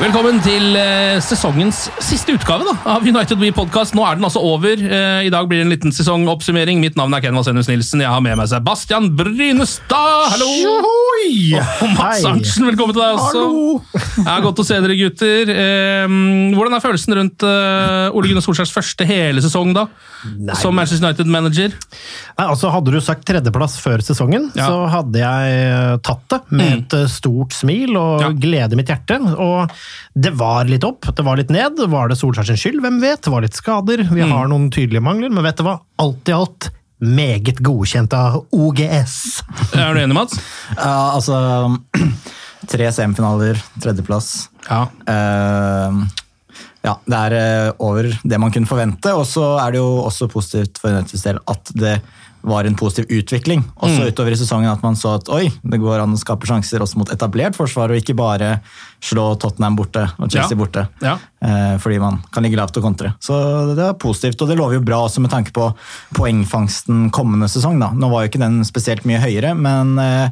Velkommen til eh, sesongens siste utgave da, av United We Podcast. Nå er den altså over. Eh, I dag blir det en liten sesongoppsummering. Mitt navn er Ken Vasenus Nilsen. Jeg har med meg Sebastian Brynestad. Hallo! Og Mats Arntzen, velkommen til deg også. Ja, godt å se dere, gutter. Hvordan er følelsen rundt eh, Ole Gunnar Solskjærs første hele sesong, da? Som Manchester United-manager? Nei, altså Hadde du sagt tredjeplass før sesongen, Ja. så hadde jeg tatt det med et eh, stort smil og Ja. glede i mitt hjerte. Og det var litt opp, det var litt ned. Var det Solskjær sin skyld? Hvem vet? Det var litt skader. Vi har noen tydelige mangler, men vet du hva? Alt i alt meget godkjent av OGS. Er du enig, Mats? Ja, altså Tre semifinaler, tredjeplass. Ja. Uh, ja, det er eh, over det man kunne forvente. Og så er det jo også positivt for Uniteds del at det var en positiv utvikling. Også utover i sesongen at man så at oi, det går an å skape sjanser også mot etablert forsvar, og ikke bare slå Tottenham borte og Chelsea Ja. borte. Ja. Eh, fordi man kan ligge lavt og kontre. Så det er positivt, og det lover jo bra også med tanke på poengfangsten kommende sesong. Da. Nå var jo ikke den spesielt mye høyere, men eh,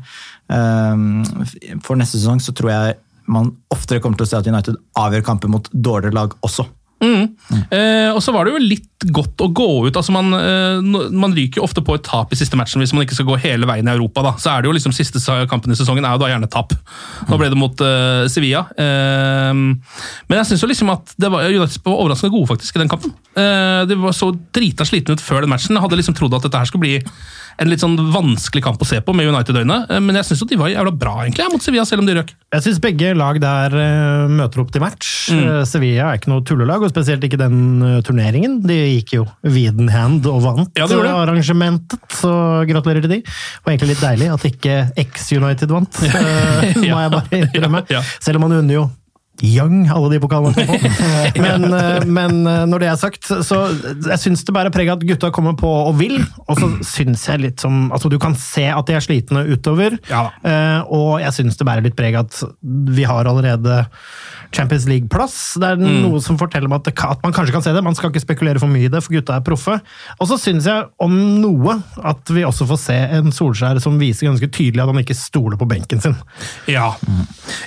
eh, for neste sesong så tror jeg man oftere kommer til å se at United avgjør kamper mot dårligere lag også. Eh, og så var det jo litt godt å gå ut. altså Man, eh, man ryker jo ofte på et tap i siste matchen hvis man ikke skal gå hele veien i Europa. da. Så er det jo liksom Siste kampen i sesongen er jo da gjerne tap. Nå ble det mot eh, Sevilla. Eh, men jeg syns liksom at det var, United var overraskende gode faktisk i den kampen. Eh, de var så drita slitne ut før den matchen. Jeg hadde liksom trodd at dette her skulle bli en litt sånn vanskelig kamp å se på med United-øyne. Eh, men jeg syns de var jævla bra egentlig mot Sevilla, selv om de røk. Jeg syns begge lag der eh, møter opp til match. Mm. Sevilla er ikke noe tullelag, og spesielt ikke den eh, turneringen. De gikk jo viden hand og vant Ja, det det. eh, arrangementet, så gratulerer til de. Og egentlig litt deilig at ikke X-United vant, ja. må jeg bare innrømme. ja. Selv om man unner jo Young, alle de pokalene. Men, eh, men eh, når det er sagt, så jeg syns det bærer preg av at gutta kommer på og vil. Og så syns jeg litt som Altså, du kan se at de er slitne utover. Ja. Eh, og jeg syns det bærer litt preg av at vi har allerede Champions League-plass. Det er Mm. noe som forteller meg at, at man kanskje kan se det. Man skal ikke spekulere for mye i det, for gutta er proffe. Og så syns jeg om noe at vi også får se en Solskjær som viser ganske tydelig at han ikke stoler på benken sin. Ja.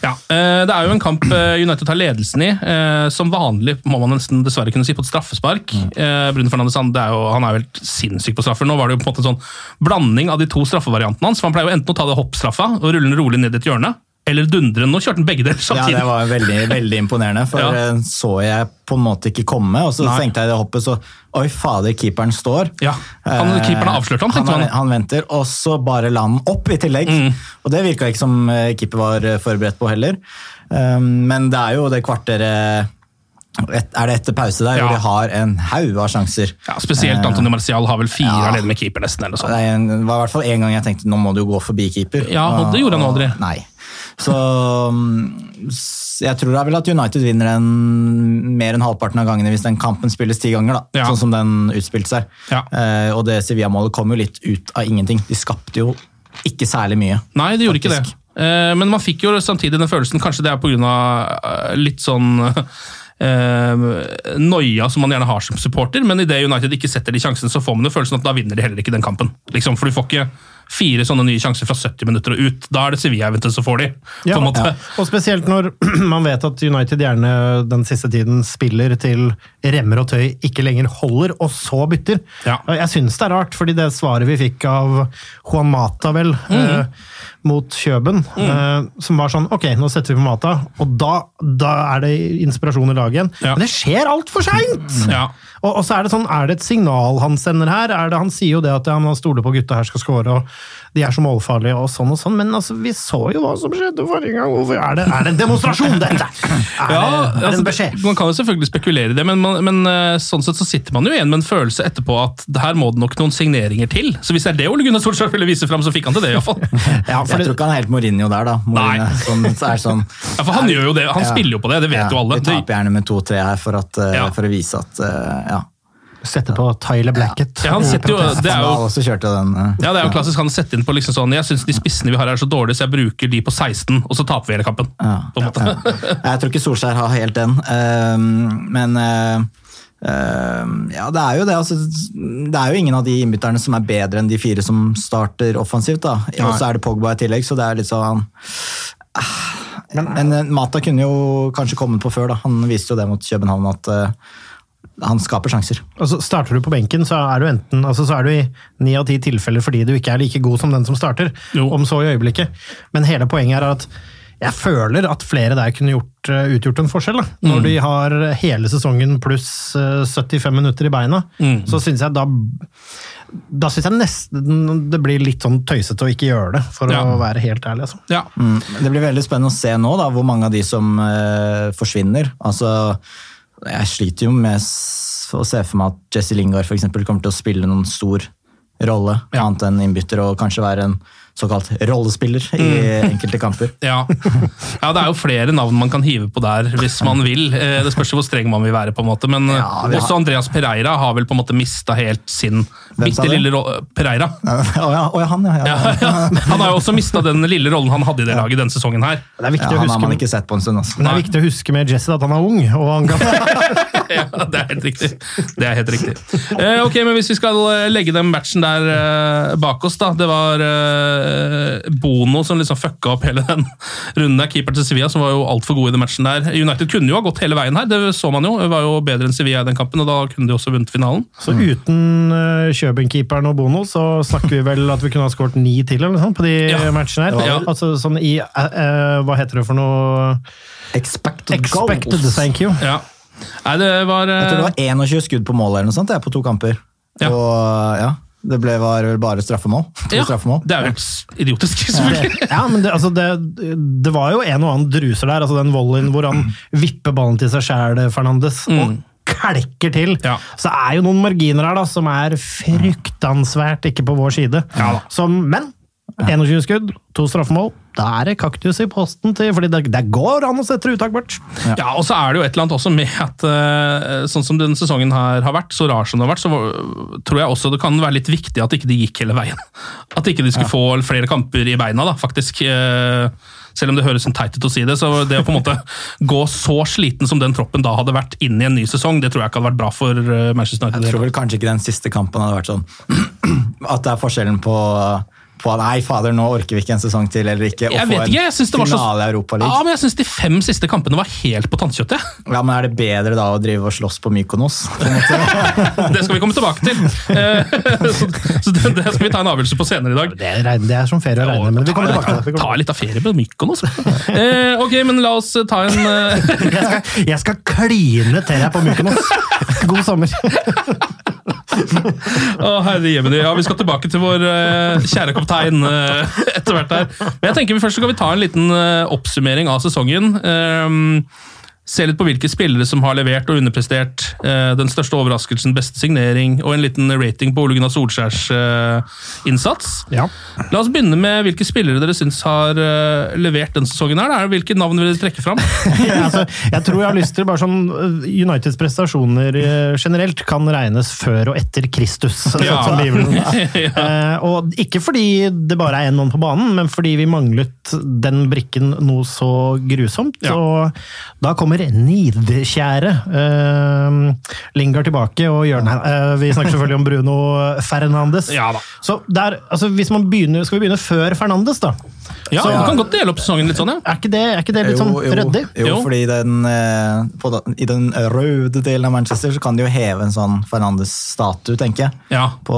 ja. eh, Det er jo en kamp eh, United tar ledelsen i. eh, Som vanlig, må man nesten dessverre kunne si, på et straffespark. Mm. Bruno Fernandes han, det er jo, han er jo helt sinnssyk på straffer. Nå var det jo på en måte en sånn blanding av de to straffevariantene hans. for Han pleier jo enten å ta det hoppstraffa og rulle den rolig ned i et hjørne, eller dundre. Nå kjørte han begge deler Ja, det var veldig, veldig imponerende, for Ja. eh, så jeg på en måte ikke komme. Og så Nei. tenkte jeg det hoppet, så oi fader, keeperen står. Ja, han- Eh, keeperen har avslørt han, tenkte han. man. Han venter, og så bare la han opp i tillegg. Mm. Og det virka ikke som eh, keeper var eh, forberedt på heller. Um, men det er jo det kvarteret et, Er det etter pause der, Ja. hvor de har en haug av sjanser. Ja, Spesielt Antonio Marcial har vel fire Ja. alene med keeper, nesten. eller en, det var i hvert fall en gang jeg tenkte nå må du gå forbi keeper. Ja, og det gjorde han aldri. Nei. Så um, jeg tror da vel at United vinner den mer enn halvparten av gangene hvis den kampen spilles ti ganger, da, Ja. sånn som den utspilte seg. Ja. Eh, og det Sevilla-målet kom jo litt ut av ingenting. De skapte jo ikke særlig mye. Nei, de gjorde ikke det. Eh, men man fikk jo samtidig den følelsen, kanskje det er pga. litt sånn eh, noia som man gjerne har som supporter, men idet United ikke setter de sjansene, så får man jo følelsen at da vinner de heller ikke den kampen. Liksom, for du får ikke fire sånne nye sjanser fra 70 minutter og ut. Da er det Sevilla eventuelt som får de. på Ja, måte. Og spesielt når man vet at United gjerne den siste tiden spiller til remmer og tøy ikke lenger holder, og så bytter. Ja. Jeg syns det er rart, fordi det svaret vi fikk av Juan Mata, vel, mm. eh, mot Kjøben, eh, som var sånn Ok, nå setter vi på Mata, og da, da er det inspirasjon i laget igjen. Ja. Men det skjer altfor seint! Ja. Og, og så er det sånn, er det et signal han sender her? Er det, han sier jo det at ja, han stoler på gutta her skal score, og de er så målfarlige og sånn og sånn, men altså, vi så jo hva som skjedde forrige gang. Hvorfor er det, er det en demonstrasjon, dette? Er, Ja, det, er det altså, en beskjed? Man kan jo selvfølgelig spekulere i det, men, man, men eh, sånn sett så sitter man jo igjen med en følelse etterpå at det her må det nok noen signeringer til. Så hvis det er det Ole Gunnar Solskjær ville vise fram, så fikk han til det iallfall. Ja, for Jeg tror ikke han er helt Mourinho der, da. Mourinho, Nei. Sånn, er sånn Ja, for han gjør jo det, han Ja. spiller jo på det, det vet ja, jo alle. Vi taper gjerne med to-tre her for, at, eh, Ja. for å vise at eh, ja. Setter på Tyler Blackett. Ja, han setter jo, det er jo den. eh, Ja, det er jo klassisk. Han setter inn på liksom sånn Jeg syns de spissene vi har her er så dårlige, så jeg bruker de på 16, og så taper vi hele kampen. Ja. På en måte. Jeg tror ikke Solskjær har helt den, ehm, men eh, ehm, ja, det er jo det. Altså, det er jo ingen av de innbytterne som er bedre enn de fire som starter offensivt. da. Og så er det Pogba i tillegg, så det er litt sånn ah, Men eh, Mata kunne jo kanskje kommet på før. da. Han viste jo det mot København at han skaper sjanser. Altså, starter du på benken, så er du enten altså, så er du i ni av ti tilfeller fordi du ikke er like god som den som starter, Jo. om så i øyeblikket. Men hele poenget er at jeg føler at flere der kunne gjort, eh, utgjort en forskjell. Da. Når Mm. de har hele sesongen pluss eh, 75 minutter i beina, Mm. så syns jeg da da syns jeg nesten det blir litt sånn tøysete å ikke gjøre det, for Ja. å være helt ærlig. Altså. Ja. Mm. Det blir veldig spennende å se nå da, hvor mange av de som uh, forsvinner. Altså, jeg sliter jo med å se for meg at Jesse Lingard for eksempel, kommer til å spille noen stor rolle, Ja. annet enn innbytter, og kanskje være en såkalt rollespiller i Mm. enkelte kamper. Ja. ja, det er jo flere navn man kan hive på der hvis man vil. Eh, Det spørs jo hvor streng man vil være, på en måte. Men eh, Ja, har- også Andreas Pereira har vel på en måte mista helt sin bitte lille rolle Pereira. Å ja, ja, han, ja. ja. Ja, ja. Han har jo også mista den lille rollen han hadde i det laget denne sesongen her. Det er viktig Ja, å huske man ikke sett på en stund. Altså. Men det er viktig å huske med Jesse at han er ung, og han kan Ja, det er helt riktig. Det er helt riktig. Eh, ok, men Hvis vi skal eh, legge den matchen der eh, bak oss, da. Det var eh, Bono som liksom fucka opp hele den runden der. Keeper til Sevilla, som var jo altfor god i den matchen der. United kunne jo ha gått hele veien her, det så man jo. Det var jo bedre enn Sevilla i den kampen, og da kunne de også vunnet finalen. Så uten uh, Kjøben-keeperen og Bono, så snakker vi vel at vi kunne ha skåret ni til eller noe sånt på de Ja. matchene her. Ja. Altså sånn i eh, eh, Hva heter det for noe? Expected, Expected, goals. thank you. Ja. Nei, det var uh... Jeg tror det var 21 skudd på mål eller noe sånt, det er på to kamper. Ja. Og ja, det ble, var vel bare straffemål. Ja, straffemål. Det er jo helt idiotisk, selvfølgelig. Ja, men det, altså det, det var jo en og annen druser der. altså Den volleyen hvor han vipper ballen til seg sjæl, Fernandes, og kalker til. Ja. Så er jo noen marginer her da, som er fruktansvært ikke på vår side. Ja. Som, men 21 skudd, to straffemål. Da er det kaktus i posten til fordi det, det går an å sette uttak bort. Ja. og så er det jo et eller annet også med at eh, sånn som denne sesongen her har vært, så rar som den har vært, så tror jeg også det kan være litt viktig at ikke de gikk hele veien. At ikke de skulle få flere kamper i beina, da, faktisk. Eh, Selv om det høres sånn teit ut å si det, så det å på en måte gå så sliten som den troppen da hadde vært inn i en ny sesong, det tror jeg ikke hadde vært bra for eh, Manchester United. Jeg tror vel kanskje ikke den siste kampen hadde vært sånn at det er forskjellen på, på Nei, fader, nå orker vi ikke en sesong til, eller ikke. Jeg få vet ikke, jeg synes det var så... Ja, men jeg syns de fem siste kampene var helt på tannkjøttet. Ja, men er det bedre da å drive og slåss på Mykonos? Det skal vi komme tilbake til. Eh, Så, så det, det skal vi ta en avgjørelse på senere i dag. Det er, det er som ferie å regne, med vi kommer tilbake til det. Ta litt av ferie på Mykonos. Eh, ok, men la oss ta en eh, jeg, skal, jeg skal kline til deg på Mykonos! God sommer! Herre. Ja, vi skal tilbake til vår uh, kjære kaptein uh, etter hvert her. Men jeg tenker vi først skal vi ta en liten uh, oppsummering av sesongen. Ehm, Se litt på hvilke spillere som har levert og underprestert. eh, Den største overraskelsen, beste signering og en liten rating på Ole Gunnar Solskjærs eh, innsats. Ja. La oss begynne med hvilke spillere dere syns har eh, levert denne sesongen. her. Hvilke navn vil dere trekke fram? altså, jeg tror jeg har lyst til bare sånn Uniteds prestasjoner generelt kan regnes før og etter Kristus. sånn Ja. Bibelen. Ja. Eh, og ikke fordi det bare er én mann på banen, men fordi vi manglet den brikken noe så grusomt. Ja. Og da kommer nidkjære uh, Lingard tilbake og Jørn her. Uh, vi snakker selvfølgelig om Bruno Fernandes. Ja da. Så der, altså, hvis man begynner, skal vi begynne før Fernandes, da? Ja, Så- Du kan godt dele opp sesongen litt sånn, ja. Er ikke det, er ikke det litt sånn ryddig? Jo, Jo. fordi den, eh, på, i den røde delen av Manchester så kan de jo heve en sånn Fernandes-statue, tenker jeg. Ja. På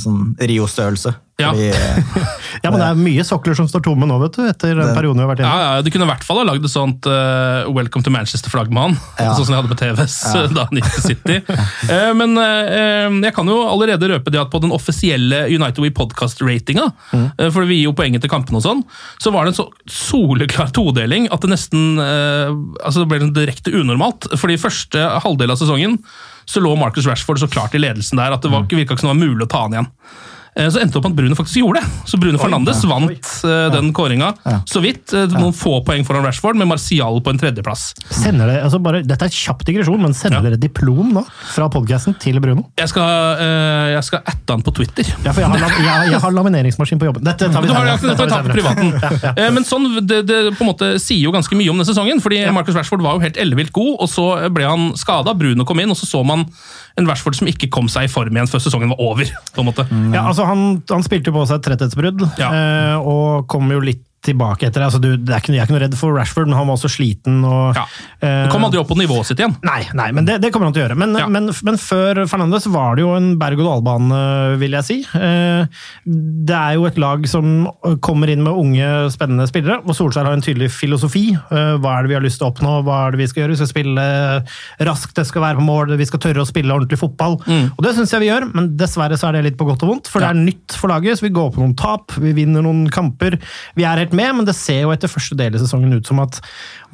sånn Rio-størrelse. Ja. Fordi, eh, Ja, men det er mye sokler som står tomme nå, vet du, etter den perioden vi har vært Ja, inne. ja, Du kunne i hvert fall ha lagd et sånt uh, Welcome to Manchester-flagg med han. Ja. Sånn som jeg hadde på TVS da han gikk til City. uh, men uh, jeg kan jo allerede røpe det at på den offisielle United We Podcast-ratinga, eh, for vi gir jo poenget til kampene og sånn, så var det en så soleklar todeling at det nesten altså det ble sånn direkte unormalt. Fordi første halvdel av sesongen så lå Marcus Rashford så klart i ledelsen der at det var, virka ikke som det var mulig å ta han igjen. Eh, Så endte det opp at Bruno faktisk gjorde det. Så Bruno Fernandes vant eh, den kåringa så vidt. eh, Noen få poeng foran Rashford, med Martial på en tredjeplass. Sender det, altså bare, dette er et kjapp digresjon, men sender dere diplom nå fra podcasten til Bruno? Jeg skal, uh, jeg skal atte han på Twitter. Ja, for jeg har, jeg, jeg har lamineringsmaskin på jobben. Dette tar vi senere. det Dette får vi ta tar på privaten. Men sånn, det, det på en måte sier jo ganske mye om denne sesongen. fordi Marcus Rashford var jo helt ellevilt god, og så ble han skada. Bruno kom inn, og så så man en Rashford som ikke kom seg i form igjen før sesongen var over. på en måte. Ja, altså han, han spilte jo på seg et tretthetsbrudd, Ja. eh, og kom jo litt tilbake etter det. Altså, du, det er ikke, jeg er ikke noe redd for Rashford, men han var også sliten. Og, Ja. eh, Han kom aldri opp på nivået sitt igjen. Nei, nei, men det, det kommer han til å gjøre. Men, Ja. men, men før Fernandes var det jo en berg-og-dal-bane, vil jeg si. Eh, Det er jo et lag som kommer inn med unge, spennende spillere, og Solskjær har en tydelig filosofi. Eh, Hva er det vi har lyst til å oppnå, hva er det vi skal gjøre? Vi skal spille raskt, det skal være på mål, vi skal tørre å spille ordentlig fotball. Og det syns jeg vi gjør, men dessverre så er det litt på godt og vondt, for Ja. det er nytt for laget, så vi går på noen tap, vi vinner noen kamper. Vi er helt med, men det ser jo etter første del i sesongen ut som at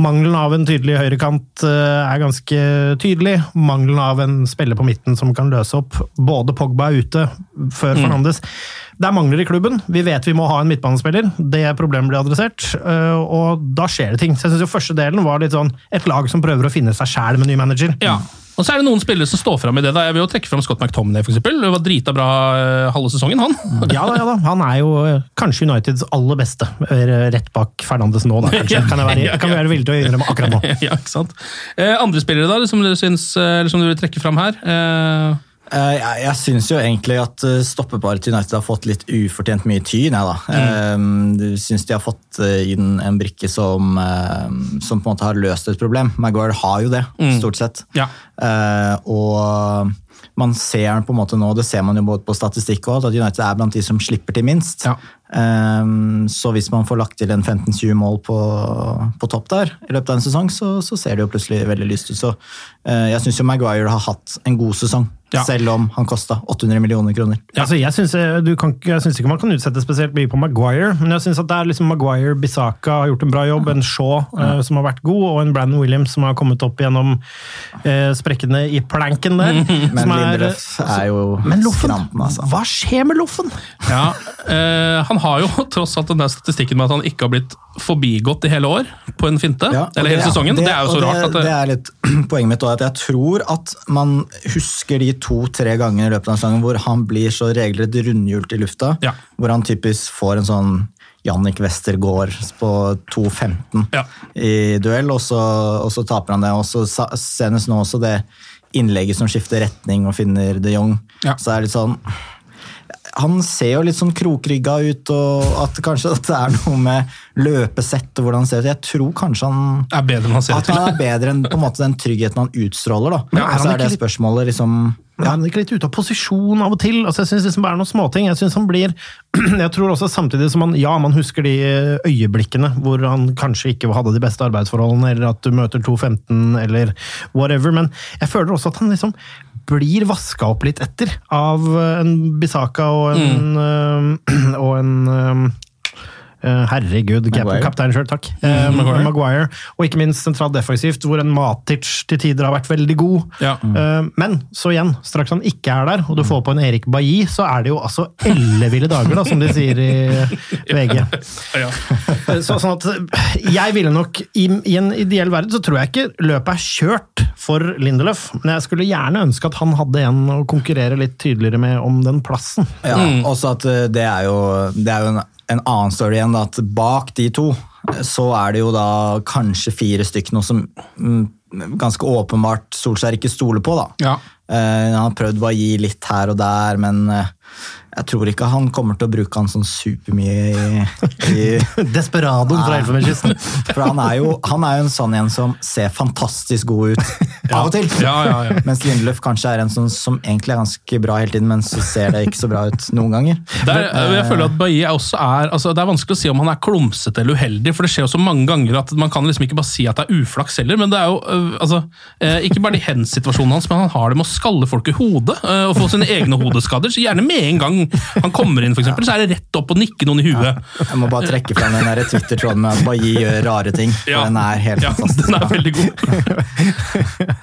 mangelen av en tydelig høyrekant eh, er ganske tydelig. Mangelen av en spiller på midten som kan løse opp. Både Pogba er ute før Fernandes. Det er mangler i klubben. Vi vet vi må ha en midtbanespiller. Det problemet blir adressert, eh, og da skjer det ting. Så jeg synes jo første delen var litt sånn et lag som prøver å finne seg sjæl med ny manager. Ja. Og så er det noen spillere som står fram i det. da. Jeg vil jo trekke fram Scott McTominay, for. Det var drita bra eh, halve sesongen, han. Ja da, ja da. Han er jo eh, kanskje Uniteds aller beste. eh, Rett bak Fernandes nå, da, kanskje. Kan jeg være, kan være villige til å innrømme akkurat nå. ja, ikke sant? Eh, andre spillere da, som dere syns, eller som dere vil trekke fram her? Eh, Jeg, jeg syns jo egentlig at eh, stoppeparet til United har fått litt ufortjent mye tyn. Jeg, da. Mm. Eh, Jeg syns de har fått eh, inn en brikke som, eh, som på en måte har løst et problem. Maguire har jo det, Mm. stort sett. ja. Eh, og man ser på en måte nå, det ser man jo både på statistikk og alt, at United er blant de som slipper til minst. Ja. Um, så hvis man får lagt til en 15-20 mål på, på topp der i løpet av en sesong, så, så ser det jo plutselig veldig lyst ut. Så uh, jeg syns jo Maguire har hatt en god sesong, Ja. selv om han kosta 800 millioner kroner. Altså, jeg syns du kan ikke- jeg syns ikke man kan utsette spesielt mye på Maguire, men jeg syns at det er liksom Maguire, Bisaka har gjort en bra jobb, en Shaw uh, som har vært god, og en Brandon Williams som har kommet opp gjennom uh, sprekkene i planken der. Men som er- er jo Men Loffen, skranten, altså. hva skjer med Loffen? Ja, uh, Han har jo tross alt den der statistikken med at han ikke har blitt forbigått i hele år på en finte. Ja, eller hele det- sesongen. Det, er jo så det, rart. at det, det er litt poenget mitt òg, at jeg tror at man husker de to-tre ganger i løpet av sangen hvor han blir så regelrett rundhjult i lufta. Ja. Hvor han typisk får en sånn Jannik Westergård på 2.15 Ja. i duell, og så, og så taper han det. Og så senest nå også det innlegget som skifter retning og finner de Jong. Ja. Så er det litt sånn han ser jo litt sånn krokrygga ut, og at kanskje at det er noe med løpesett og hvordan han ser ut. Jeg tror kanskje han er bedre enn han ser ut at han er bedre enn på en måte den tryggheten han utstråler. da. Ja, er så er det spørsmålet liksom Ja. Er han ikke litt ute av posisjon av og til? Altså, jeg synes liksom er noen småting. Jeg synes han blir Jeg tror også samtidig som han Ja, man husker de øyeblikkene hvor han kanskje ikke hadde de beste arbeidsforholdene, eller at du møter 2.15, eller whatever, men jeg føler også at han liksom blir vaska opp litt etter av en Bisaka og en, mm. og en Eh, herregud, kaptein sjøl, takk. Eh, Maguire. Maguire. Og ikke minst sentralt defensivt, hvor en Matic til tider har vært veldig god. Ja. Eh, men så igjen, straks han ikke er der, og du får på en Erik Bailly, så er det jo altså elleville dager, da, som de sier i VG. Ja. Så, sånn at jeg ville nok, i, i en ideell verden, så tror jeg ikke løpet er kjørt for Lindelöf, men jeg skulle gjerne ønske at han hadde en å konkurrere litt tydeligere med om den plassen. Ja, også at eh, det er jo, det er jo en, en annen story igjen, da, at bak de to så er det jo da kanskje fire stykker noe som mm, ganske åpenbart Solskjær ikke stoler på. da. Ja. Eh, han har prøvd å gi litt her og der, men eh, jeg tror ikke han kommer til å bruke han sånn supermye i, i Desperadoen fra Elfenbenskysten. For han er, jo, han er jo en sånn en som ser fantastisk god ut av og til. Ja, ja, ja. Mens Lindeløf kanskje er en sånn som egentlig er ganske bra hele tiden, men så ser det ikke så bra ut noen ganger. Der, jeg føler at Bailly er også er altså Det er vanskelig å si om han er klumsete eller uheldig, for det skjer jo så mange ganger at man kan liksom ikke bare si at det er uflaks heller. Men det er jo øh, altså, eh, ikke bare de hens-situasjonene hans, men han har det med å skalle folk i hodet og få sine egne hodeskader. Så gjerne med en gang han kommer inn, for eksempel, så er det rett opp og nikke noen i huet. Jeg må bare trekke fram den Twitter-tråden med at Bailly gjør rare ting. Ja. den er helt Ja, fantastisk. den er veldig god.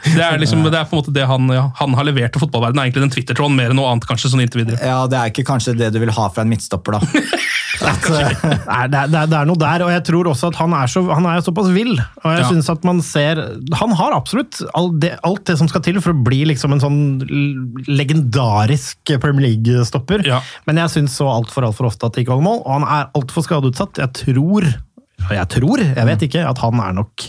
Det er, liksom, det er på en måte det han, ja, han har levert til fotballverdenen, er egentlig den Twitter-tråden, mer enn noe annet, kanskje, sånn inntil videre. Ja, det er ikke kanskje det du vil ha fra en midtstopper, da. At, eh, Nei, det, er, det, er, noe der, og jeg tror også at han er, så, han er såpass vill. Og jeg Ja. synes at man ser Han har absolutt alt det, alt det som skal til for å bli liksom en sånn legendarisk Premier League-stopper. Ja. Men jeg syns så altfor altfor ofte at det ikke holder mål, og han er altfor skadeutsatt. Jeg tror jeg tror, jeg vet ikke, at han er nok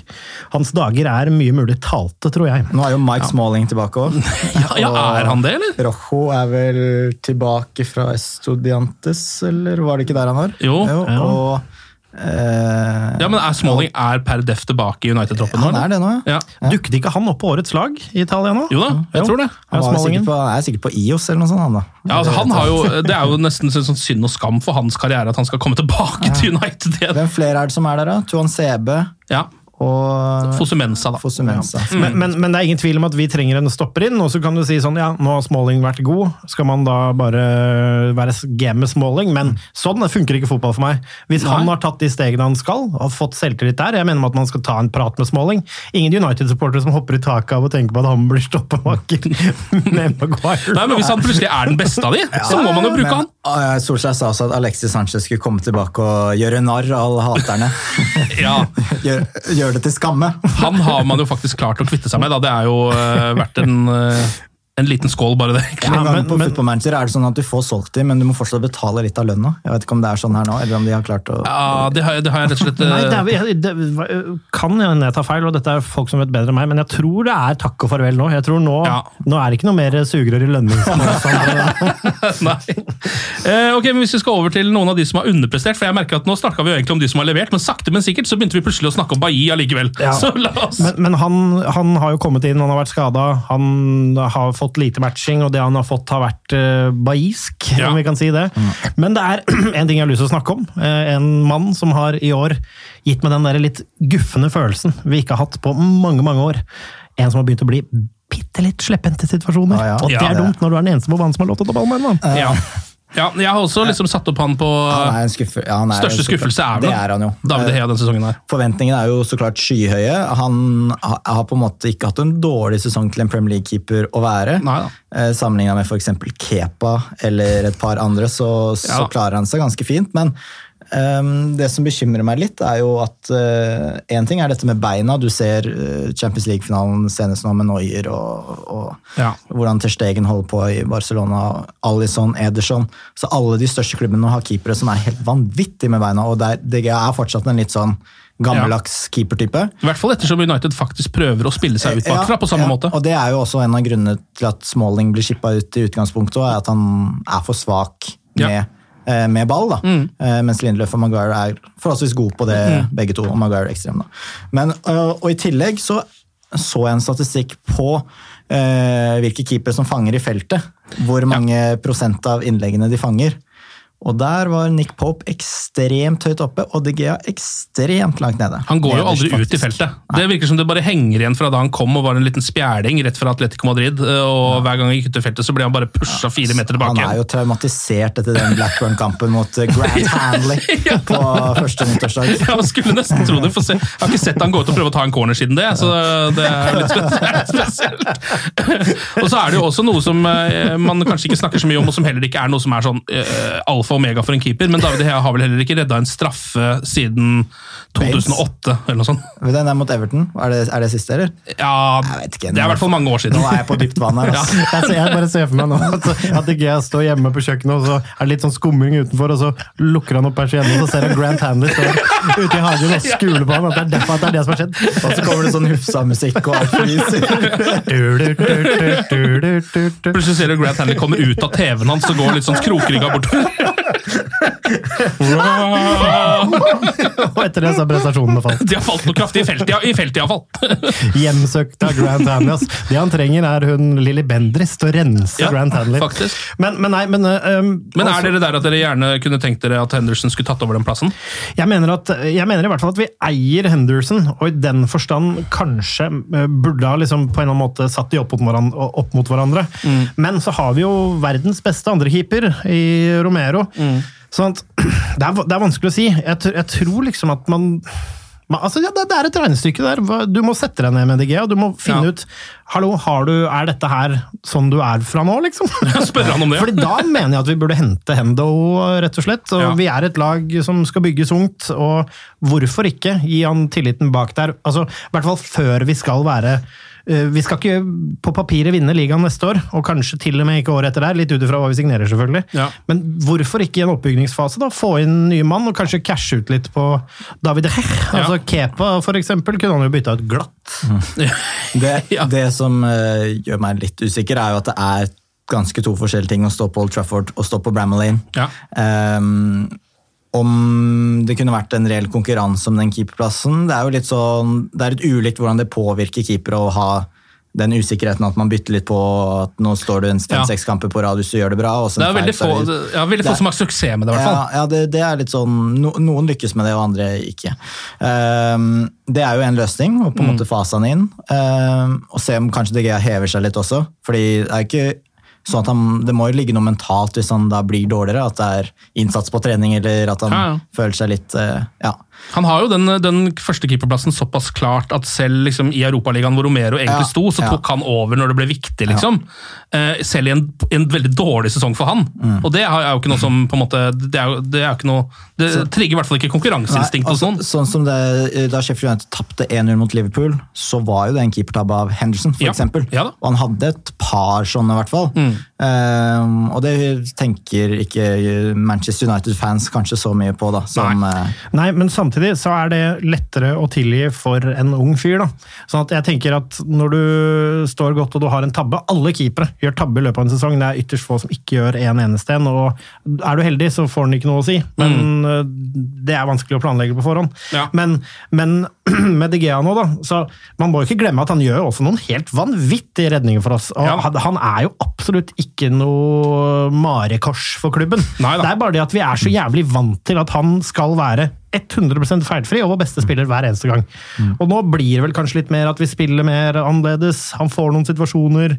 Hans dager er mye mulig talte, tror jeg. nå er jo Mike Smalling tilbake òg. Ja, ja, er han det, eller? Rojo er vel tilbake fra Estudiantes, eller var det ikke der han var? Jo. og eh, Ja, men er Smalling er per def tilbake i United-troppen nå? Han er det nå, ja. Ja. Dukket ikke han opp på årets lag i Italia nå? Jo da, jeg tror det. Han var sikkert på, er sikkert på IOS eller noe sånt, han da. Ja, altså, han har jo, det er jo nesten sånn synd og skam for hans karriere at han skal komme tilbake til United igjen. Hvem flere er det som er der, da? Tuan Sebe Ja, og Fosumensa, da. Fosumensa. Men, men, men det er ingen tvil om at vi trenger en stopper inn, og så kan du si sånn, ja, nå har Smalling vært god, skal man da bare være game med Smalling? Men sånn funker ikke fotball for meg. Hvis Nei. han har tatt de stegene han skal, og fått selvtillit der, jeg mener at man skal ta en prat med Smalling. Ingen United-supportere som hopper i taket av og tenker på at han blir stoppemaker med Maguire. Nei, men Hvis han plutselig er den beste av de, så må man jo bruke han. Men, eh, Solskjær sa også at Alexis Sanchez skulle komme tilbake og gjøre narr av alle haterne. Ja, gjør, gjør det til skamme. Han har man jo faktisk klart å kvitte seg med. da. Det er jo eh, vært en, eh, en liten skål, bare det. Ja, En gang men- på men- Football Manager er det sånn at du får solgt dem, men du må fortsatt betale litt av lønna. Jeg vet ikke om det er sånn her nå, eller om de har klart å Ja, Det har, det har jeg rett og slett eh, Nei, det, er, det kan hende jeg tar feil, og dette er folk som vet bedre enn meg, men jeg tror det er takk og farvel nå. Jeg tror Nå, Ja. nå er det ikke noe mer sugerør i lønningsmassen. Nei. Eh, ok, men Hvis vi skal over til noen av de som har underprestert, for jeg merker at nå snakka vi jo egentlig om de som har levert, men sakte, men sikkert så begynte vi plutselig å snakke om Bailly allikevel. Ja. Så la oss... Men, men han, han har jo kommet inn, han har vært skada, han har fått lite matching, og det han har fått har vært uh, baisk, Ja. om vi kan si det. Men det er en ting jeg har lyst til å snakke om. Eh, en mann som har i år gitt meg den der litt guffende følelsen vi ikke har hatt på mange, mange år. En som har begynt å bli bitte litt slepphendt i situasjoner. Ja, ja. Og det er dumt når du er den eneste på banen som har lov til å ta ballen med den. Ja. ja, jeg har også liksom satt opp han på Han er en skuffe, ja, han er Største skuffelse er Det er han jo. David Hea denne sesongen her. Forventningene er jo så klart skyhøye. Han har på en måte ikke hatt en dårlig sesong til en Premier League-keeper å være. Eh, Sammenligna med f.eks. Kepa eller et par andre, så, så Ja. klarer han seg ganske fint. Men det som bekymrer meg litt, er jo at én ting er dette med beina. Du ser eh, Champions League-finalen senest nå med Noyer og, og Ja. hvordan Ter Stegen holder på i Barcelona. Alison, Ederson. Så alle de største klubbene har keepere som er helt vanvittige med beina. Og der, DG er fortsatt en litt sånn gammeldags keepertype. I hvert fall ettersom United faktisk prøver å spille seg ut bakfra på samme ja, måte. Og det er jo også en av grunnene til at Smalling blir skippa ut i utgangspunktet, er at han er for svak med, Ja. eh, med ball. da. Mm. Eh, mens Lindløf og Maguire er forholdsvis gode på det, begge to. og Maguire ekstrem da. Men, og, og i tillegg så så jeg en statistikk på eh, hvilke keepere som fanger i feltet. Hvor mange prosent av innleggene de fanger. Og der var Nick Pope ekstremt høyt oppe, og De Gea ekstremt langt nede. Han går jo Nederst, aldri ut i feltet. feltet. Det virker som det bare henger igjen fra da han kom og var en liten spjæling rett fra Atletico Madrid. Og og Hver gang han gikk ut i feltet, så ble han bare pusha fire meter tilbake. Han er jo traumatisert etter den Blackburn-kampen mot eh, Grant Hanley på første nyttårsdag. Ja, man skulle nesten tro det. Jeg har ikke sett han gå ut og prøve å ta en corner siden det, så det er litt spesielt. Og så er det jo også noe som eh, man kanskje ikke snakker så mye om, og som heller ikke er noe som er sånn uh, alfa og omega for en keeper, men David Hea har vel heller ikke redda en straffe siden 2008, eller noe sånt. Den er mot Everton. Er det, er det siste, eller? Ja, Jeg ikke. det er i hvert fall mange år siden. Nå er jeg på dypt vann her. altså. Ser, jeg bare ser for meg nå at, at Gea står hjemme på kjøkkenet, og så er det litt sånn skumming utenfor, og så lukker han opp persiennen, og så ser han Grant Handley stå ute i hagen og skule på ham. At det er derfor at det er det som har skjedd. Og så kommer det sånn Hufsa-musikk og alt. Plutselig ser du Grant Handley kommer ut av TV-en hans og går litt sånn krokrygga bortover. Og etter det så har prestasjonene falt. De har falt noe kraftig i feltet, i feltet iallfall. Hjemsøkt av Grant Hanley. Det han trenger, er hun Lilly Bendriss til å rense Ja, Grant Hanley. Men, men nei, men, uh, um, Men altså- er dere der at dere gjerne kunne tenkt dere at Henderson skulle tatt over den plassen? Jeg mener, at, jeg mener i hvert fall at vi eier Henderson, og i den forstand kanskje eh, burde ha liksom på en eller annen måte satt de opp mot hverandre. Opp mot hverandre. Men så har vi jo verdens beste andrekeeper i Romero. Sånn at det er, det er vanskelig å si. Jeg, jeg tror liksom at man man- Altså, ja, det, det er et regnestykke der. Du må sette deg ned med DG, og du må finne Ja. ut Hallo, har du, er dette her sånn du er fra nå, liksom? Spør han om det. Fordi da mener jeg at vi burde hente Hendo, rett og slett. Og Ja. Vi er et lag som skal bygges ungt, og hvorfor ikke gi han tilliten bak der? Altså, I hvert fall før vi skal være Vi skal ikke på papiret vinne ligaen neste år, og kanskje til og med ikke året etter der, litt ut ifra hva vi signerer, selvfølgelig. Ja. Men hvorfor ikke i en oppbyggingsfase da, få inn nye mann, og kanskje cashe ut litt på David Hech? Altså Kepa, for eksempel, kunne han jo bytta ut glatt. Det, Ja. det som uh, gjør meg litt usikker, er jo at det er ganske to forskjellige ting å stå på Old Trafford og stå på Bramall Lane. Ja. Ehm, om det kunne vært en reell konkurranse om den keeperplassen Det er jo litt sånn, det er litt ulikt hvordan det påvirker keepere å ha den usikkerheten at man bytter litt på at nå står du en fem-seks kamper på rad hvis du gjør det bra. Og Det er veldig få, ja, veldig få som har suksess med det, i hvert fall. ja, ja det, det er litt sånn, no, Noen lykkes med det, og andre ikke. Um, det er jo en løsning, å på en måte fase han inn. Um, og se om kanskje DG hever seg litt også. fordi det er ikke sånn at han, det må jo ligge noe mentalt hvis han da blir dårligere. At det er innsats på trening, eller at han Ja, ja. føler seg litt eh, ja. Han har jo den, den første keeperplassen såpass klart at selv liksom, i Europaligaen hvor Romero egentlig Ja, sto, så ja. tok han over når det ble viktig. liksom. Eh, selv i en, en veldig dårlig sesong for han. Mm. Og det er jo ikke noe som på en måte, det er jo, det er jo ikke noe, det trigger i hvert fall ikke konkurranseinstinkt Nei, hos noen. altså, Sånn som det, Da Sheffield United tapte 1-0 mot Liverpool, så var jo det en keepertabbe av Henderson. For Ja, eksempel. ja da. Og han hadde et par sånne, i hvert fall. Ehm, og det tenker ikke Manchester United-fans kanskje så mye på, da. Som, eh, Nei, men samtidig så er det lettere å tilgi for en ung fyr. da. Sånn at jeg tenker at når du står godt og du har en tabbe Alle keepere gjør tabbe i løpet av en sesong. Det er ytterst få som ikke gjør en eneste en. og Er du heldig, så får den ikke noe å si. Men mm. det er vanskelig å planlegge på forhånd. Ja. Men, men med De Gea nå, da, så man må ikke glemme at han gjør også noen helt vanvittige redninger for oss. Og Ja. han- Han er jo absolutt ikke noe marekors for klubben. Neida. Det er bare det at vi er så jævlig vant til at han skal være 100% feilfri og vår beste spiller hver eneste gang. Og nå blir det vel kanskje litt mer at vi spiller mer annerledes. Han får noen situasjoner.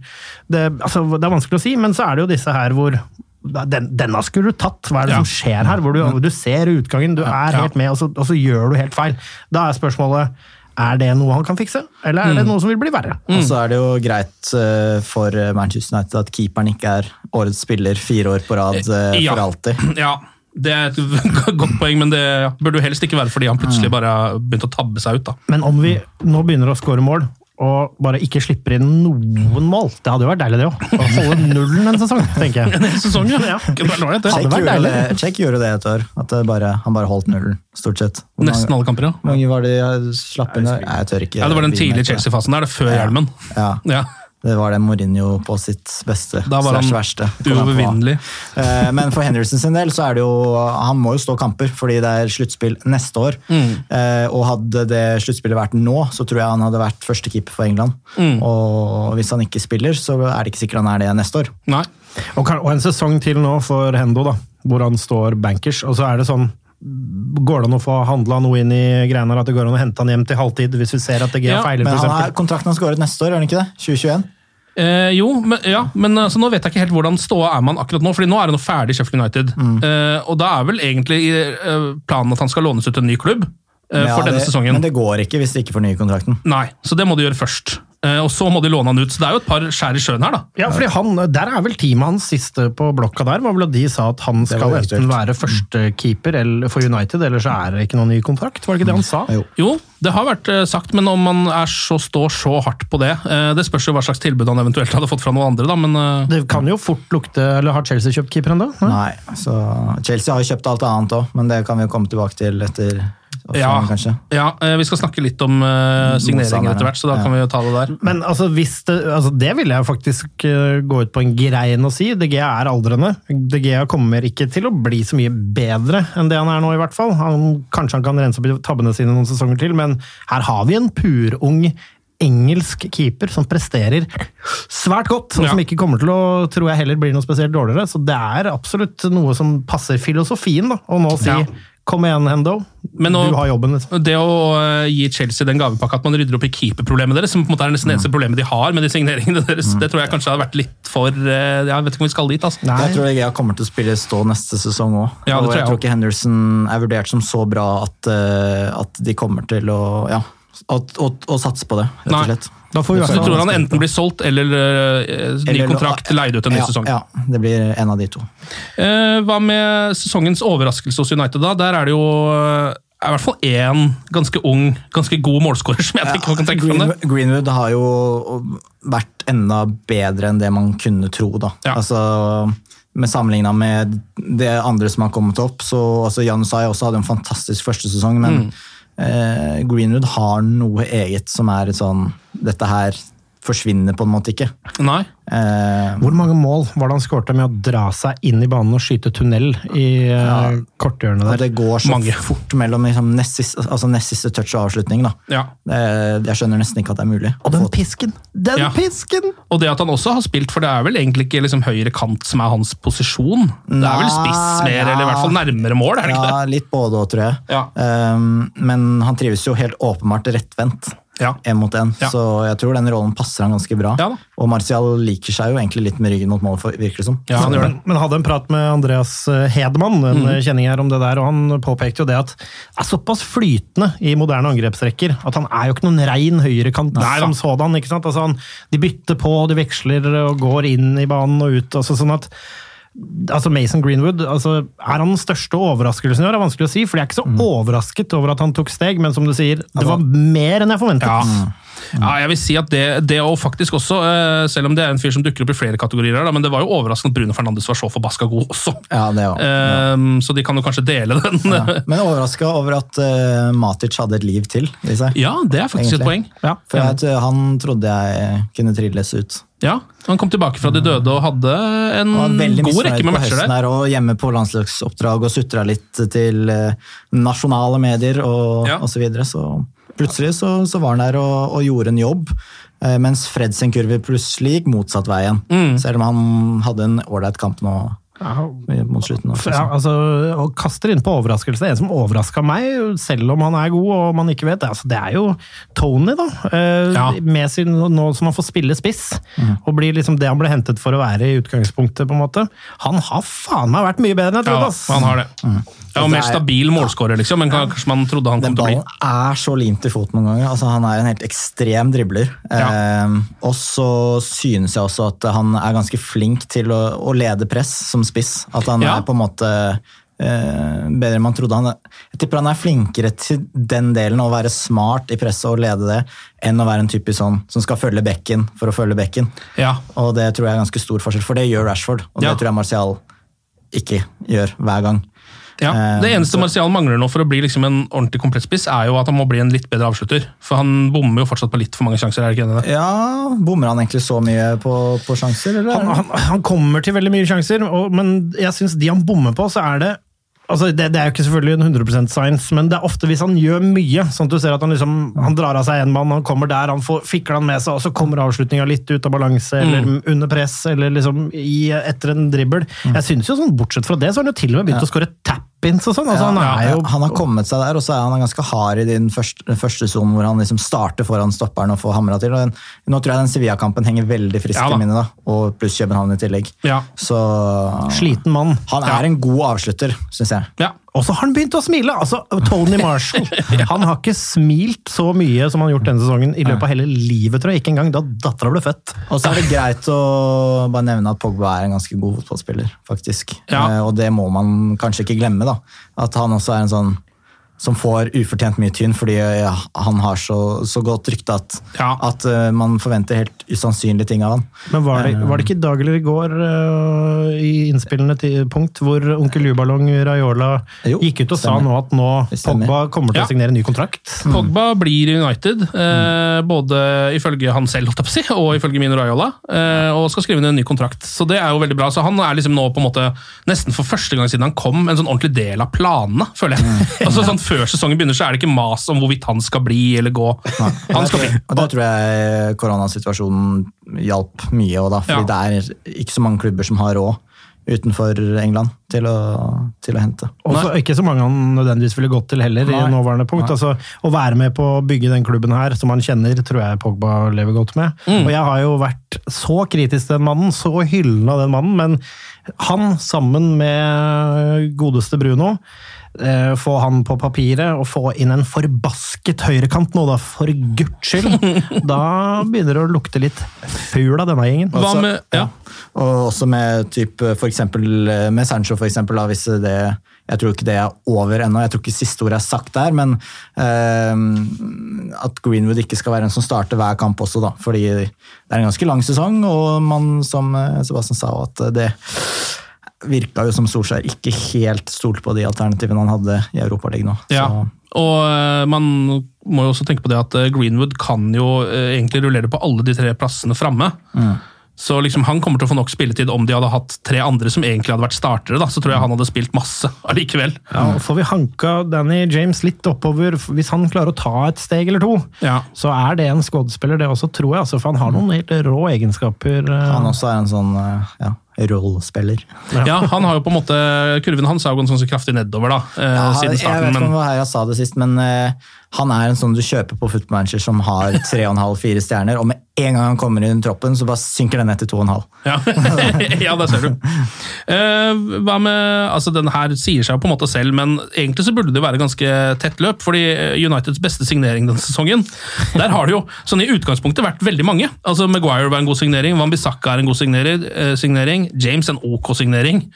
Det, altså, det er vanskelig å si, men så er det jo disse her hvor den, denne skulle du tatt! Hva er det Ja. som skjer her? Hvor du, du ser utgangen, du er Ja. helt med, og så, og så gjør du helt feil. Da er spørsmålet er det noe han kan fikse, eller er det noe som vil bli verre? Og så er det jo greit eh, for Manchester United at keeperen ikke er årets spiller fire år på rad eh, Ja. for alltid. Ja, det er et godt poeng, men det burde jo helst ikke være fordi han plutselig bare begynte å tabbe seg ut. da. Men om vi nå begynner å skåre mål, og bare ikke slipper inn noen mål Det hadde jo vært deilig, det òg. Å holde nullen en sesong, tenker jeg. En sesong, ja. Ja. Det. Hadde Check vært gjorde, deilig. det, Check gjorde det et år. At det bare, han bare holdt nullen, stort sett. Hvor mange- Nesten alle kamper, ja. Hvor mange var det slapp inn der? Nei, jeg tør ikke. ja. Det var den tidlige. Chelsea-fasen der, det før Ja. hjelmen. Ja, Ja. Det var det Mourinho på sitt beste. Da var han verste. Uovervinnelig. Eh, Men for Henderson sin del så er det jo Han må jo stå kamper, fordi det er sluttspill neste år. Mm. Eh, Og hadde det sluttspillet vært nå, så tror jeg han hadde vært førstekeeper for England. Mm. Og hvis han ikke spiller, så er det ikke sikkert han er det neste år. Nei. Og en sesong til nå for Hendo, da. hvor han står bankers, og så er det sånn Går det an å få handla noe inn i greiene at det går an å hente han hjem til halvtid hvis vi ser at DG Ja, feiler, Men for han er, kontrakten hans går ut neste år, gjør den ikke det? 2021? Eh, jo, men, ja, men altså, nå vet jeg ikke helt hvordan ståa er man akkurat nå, fordi nå er det noe ferdig i Sheffield United. Mm. Eh, og da er vel egentlig eh, planen at han skal lånes ut til en ny klubb eh, Ja, for denne det, sesongen. Men det går ikke hvis de ikke fornyer kontrakten. Nei, så det må de gjøre først. Eh, og så må de låne han ut. Så det er jo et par skjær i sjøen her, da. Ja, fordi han, Der er vel teamet hans siste på blokka der, var vel at de sa at han skal enten være førstekeeper eller- for United, eller så er det ikke noen ny kontrakt. Var det ikke det han sa? Jo. Jo, det har vært eh, sagt, men om man er så, står så hardt på det eh, Det spørs jo hva slags tilbud han eventuelt hadde fått fra noen andre, da, men Det kan jo fort lukte Eller har Chelsea kjøpt keeper ennå? Nei, så Chelsea har jo kjøpt alt annet òg, men det kan vi jo komme tilbake til etter ja, sånn, ja, eh, vi skal snakke litt om uh, signering etter hvert, så da Ja. kan vi jo ta det der. Men altså, hvis det, altså, det vil jeg faktisk uh, gå ut på en grein å si. De Gea er aldrende. De Gea kommer ikke til å bli så mye bedre enn det han er nå, i hvert fall. Han, kanskje han kan rense opp i tabbene sine noen sesonger til, men her har vi en purung engelsk keeper som presterer svært godt, og Ja. som ikke kommer til å tror jeg heller blir noe spesielt dårligere. Så det er absolutt noe som passer filosofien, da. å nå si Ja. Kom igjen, Hendo. Men nå- du har jobben. Liksom. Det å eh, gi Chelsea den gavepakka at man rydder opp i keeperproblemet deres, som på en måte er nesten eneste problemet de har med de signeringene deres, det tror jeg kanskje hadde vært litt for eh, Jeg vet ikke om vi skal dit, altså. Nei. Jeg tror jeg kommer til å spille stå neste sesong òg. Ja, og jeg jeg tror ikke Henderson er vurdert som så bra at, eh, at de kommer til å ja, å, å, å satse på det, rett Nei. og slett. Da får vi Så du tror han enten blir solgt eller uh, ny kontrakt leid ut en ny ja, sesong? Ja, det blir en av de to. Uh, hva med sesongens overraskelse hos United, da? Der er det jo er i hvert fall én ganske ung, ganske god målskårer som jeg tenker man kan tenke frem det. Greenwood, har jo vært enda bedre enn det man kunne tro. da. Ja. Altså, med Sammenligna med det andre som har kommet opp. så altså Janusai også hadde en fantastisk første sesong, men Mm. Eh, Greenwood har noe eget som er sånn Dette her forsvinner på en måte ikke. Nei. Eh, Hvor mange mål var det han skårte med å dra seg inn i banen og skyte tunnel i ja. korthjørnet og der? det går så Mange. fort mellom liksom, nest, siste, altså, nest siste touch og avslutning. da. Ja. Det, jeg skjønner nesten ikke at det er mulig. Og den pisken! Den Ja. pisken! Og det at han også har spilt, for det er vel egentlig ikke liksom høyre kant som er hans posisjon? Det er vel spiss mer, ja. eller i hvert fall nærmere mål? er det ikke Ja, det? litt både òg, tror jeg. Ja. Um, men han trives jo helt åpenbart rettvendt. Ja. Én mot én, Ja. så jeg tror den rollen passer han ganske bra. Ja og Martial liker seg jo egentlig litt med ryggen mot målet, for- virker det som. Ja, han gjør det. Men, hadde en prat med Andreas eh, Hedman, en mm. kjenning her om det der, og han påpekte jo det at det er såpass flytende i moderne angrepsrekker at han er jo ikke noen rein høyrekant Nei som sådan. ikke sant? Altså han, de bytter på, de veksler og går inn i banen og ut. altså sånn at altså Mason Greenwood altså Er han den største overraskelsen i år? Er vanskelig å si, for jeg er ikke så Mm. overrasket over at han tok steg, men som du sier, det Altså- var mer enn jeg forventet. Ja. Ja, jeg vil si at det, det og faktisk også, eh, selv om det er en fyr som dukker opp i flere kategorier, her, men det var jo overraskende at Bruno Fernandes var så forbaska god også. Ja, det var. Um, ja. så de kan jo kanskje dele den. Ja, Ja. Men overraska over at uh, Matic hadde et liv til i seg. det er faktisk et poeng. Ja. For jeg, han trodde jeg kunne trilles ut. Ja, Han kom tilbake fra de døde og hadde en god rekke med matcher der. og hjemme på landslagsoppdrag og sutra litt til eh, nasjonale medier og, Ja. og så videre. Så plutselig så, så var han der og, og gjorde en jobb, eh, mens Fred sin kurve plutselig gikk motsatt veien. Mm. Selv om han hadde en ålreit kamp nå Ja, mot slutten. Også, Ja, altså, og kaster inn på overraskelse. En som overraska meg, selv om han er god og man ikke vet det, altså, det er jo Tony, da. Eh, Ja. Med sin, nå som han får spille spiss, og blir liksom det han ble hentet for å være i utgangspunktet. på en måte. Han har faen meg vært mye bedre enn jeg trodde! Ja, han har det. Ja, og Mer stabil målskårer, liksom, men kanskje man trodde han kom til å bli ballen er så limt i foten noen ganger. Altså, han er en helt ekstrem dribler. Ja. Eh, og så synes jeg også at han er ganske flink til å, å lede press som spiss. At han Ja. er på en måte eh, bedre enn man trodde. Han, jeg tipper han er flinkere til den delen, å være smart i presset og lede det, enn å være en typisk sånn som skal følge bekken for å følge bekken. Ja, Og det tror jeg er ganske stor forskjell, for det gjør Rashford. Og Ja. det tror jeg Martial ikke gjør hver gang. Ja. Eh, Det eneste så- Martial mangler nå for å bli liksom en ordentlig komplett spiss, er jo at han må bli en litt bedre avslutter. For han bommer jo fortsatt på litt for mange sjanser. er det ikke det? Ja, Bommer han egentlig så mye på, på sjanser, eller? Han, han, han kommer til veldig mye sjanser, og, men jeg syns de han bommer på, så er det altså det, det er jo ikke selvfølgelig en 100% science, men det er ofte hvis han gjør mye. sånn at du ser at Han liksom, han drar av seg en mann, han kommer der, han får, fikler han med seg, og så kommer avslutninga litt ut av balanse, eller Mm. under press, eller liksom i, etter en dribbel. Jeg synes jo sånn, Bortsett fra det, så har han jo til og med begynt å skåre tap-ins og sånn. altså Han Ja, er jo han har kommet seg der, og så er han ganske hard i den første, den første sonen hvor han liksom starter foran stopperen og får hamra til. Den, nå tror jeg den Sevilla-kampen henger veldig friskt Ja i minnet, da, og pluss København i tillegg. Ja. Så sliten mann. han er en god avslutter, syns jeg. Ja. Og så har han begynt å smile! altså Tony Marshall. Han har ikke smilt så mye som han har gjort denne sesongen i løpet av hele livet, tror jeg. Ikke engang da dattera ble født. Og så er det greit å bare nevne at Pogba er en ganske god fotballspiller, faktisk. Ja. Eh, og det må man kanskje ikke glemme. da. At han også er en sånn som får ufortjent mye tynn fordi ja, han har så, så godt rykte at, Ja. at uh, man forventer helt usannsynlige ting av han. Men var det, var det ikke i dag eller i går, uh, i innspillende punkt, hvor onkel Lubalong Raiola Jo, gikk ut og sa nå at nå stemmer. Pogba kommer til Ja. å signere ny kontrakt? Pogba blir United, eh, både ifølge han selv holdt jeg på å si, og ifølge Mino Raiola, eh, og skal skrive ned en ny kontrakt. Så det er jo veldig bra. Så han er liksom nå på en måte, nesten for første gang siden han kom, en sånn ordentlig del av planene, føler jeg. Altså sånn Før sesongen begynner, så er det ikke mas om hvorvidt han skal bli eller gå. Han skal bli. Og der tror jeg koronasituasjonen hjalp mye òg, da. Fordi Ja. det er ikke så mange klubber som har råd utenfor England til å, til å hente. Og ikke så mange han nødvendigvis ville gått til heller, i Nei. nåværende punkt. Altså, å være med på å bygge den klubben her, som han kjenner, tror jeg Pogba lever godt med. Mm. Og jeg har jo vært så kritisk til den mannen, så hyllende av den mannen, men han sammen med godeste Bruno få han på papiret og få inn en forbasket høyrekant nå, da, for guds skyld! Da begynner det å lukte litt fugl av denne gjengen. Hva med ja. Og også med type, for eksempel, eh, med Sancho, for eksempel, da, hvis det Jeg tror ikke det er over ennå, jeg tror ikke siste ord er sagt der, men eh, at Greenwood ikke skal være en som starter hver kamp også, da. Fordi det er en ganske lang sesong, og man, som eh, Sebastian sa, at det virka jo som Solskjær ikke helt stolte på de alternativene han hadde i Europaligaen nå. Ja. Og eh, man må jo også tenke på det at eh, Greenwood kan jo eh, egentlig rullere på alle de tre plassene framme. Så liksom han kommer til å få nok spilletid om de hadde hatt tre andre som egentlig hadde vært startere. da, Så tror jeg han hadde spilt masse allikevel. Ja, og Får vi hanka Danny James litt oppover, hvis han klarer å ta et steg eller to, Ja. så er det en skuespiller, det også, tror jeg. Altså, for han har noen helt rå egenskaper. Han også er en sånn ja, rollespiller. Ja, han har jo på en måte, Kurven hans har gått sånn så kraftig nedover da, eh, Ja, siden jeg vet ikke om Men det var her jeg sa det sist, men eh, han er en sånn du kjøper på footmanager som har 3,5-4 stjerner, og med en gang han kommer inn i troppen, så bare synker den ned til 2,5. ja, ja det ser du. Uh, hva med, altså Den her sier seg jo på en måte selv, men egentlig så burde det være ganske tett løp. fordi Uniteds beste signering denne sesongen, der har det jo sånn i utgangspunktet vært veldig mange. Altså Maguire var en god signering, Van Bissaka er en god signering, uh, signering James en ok signering.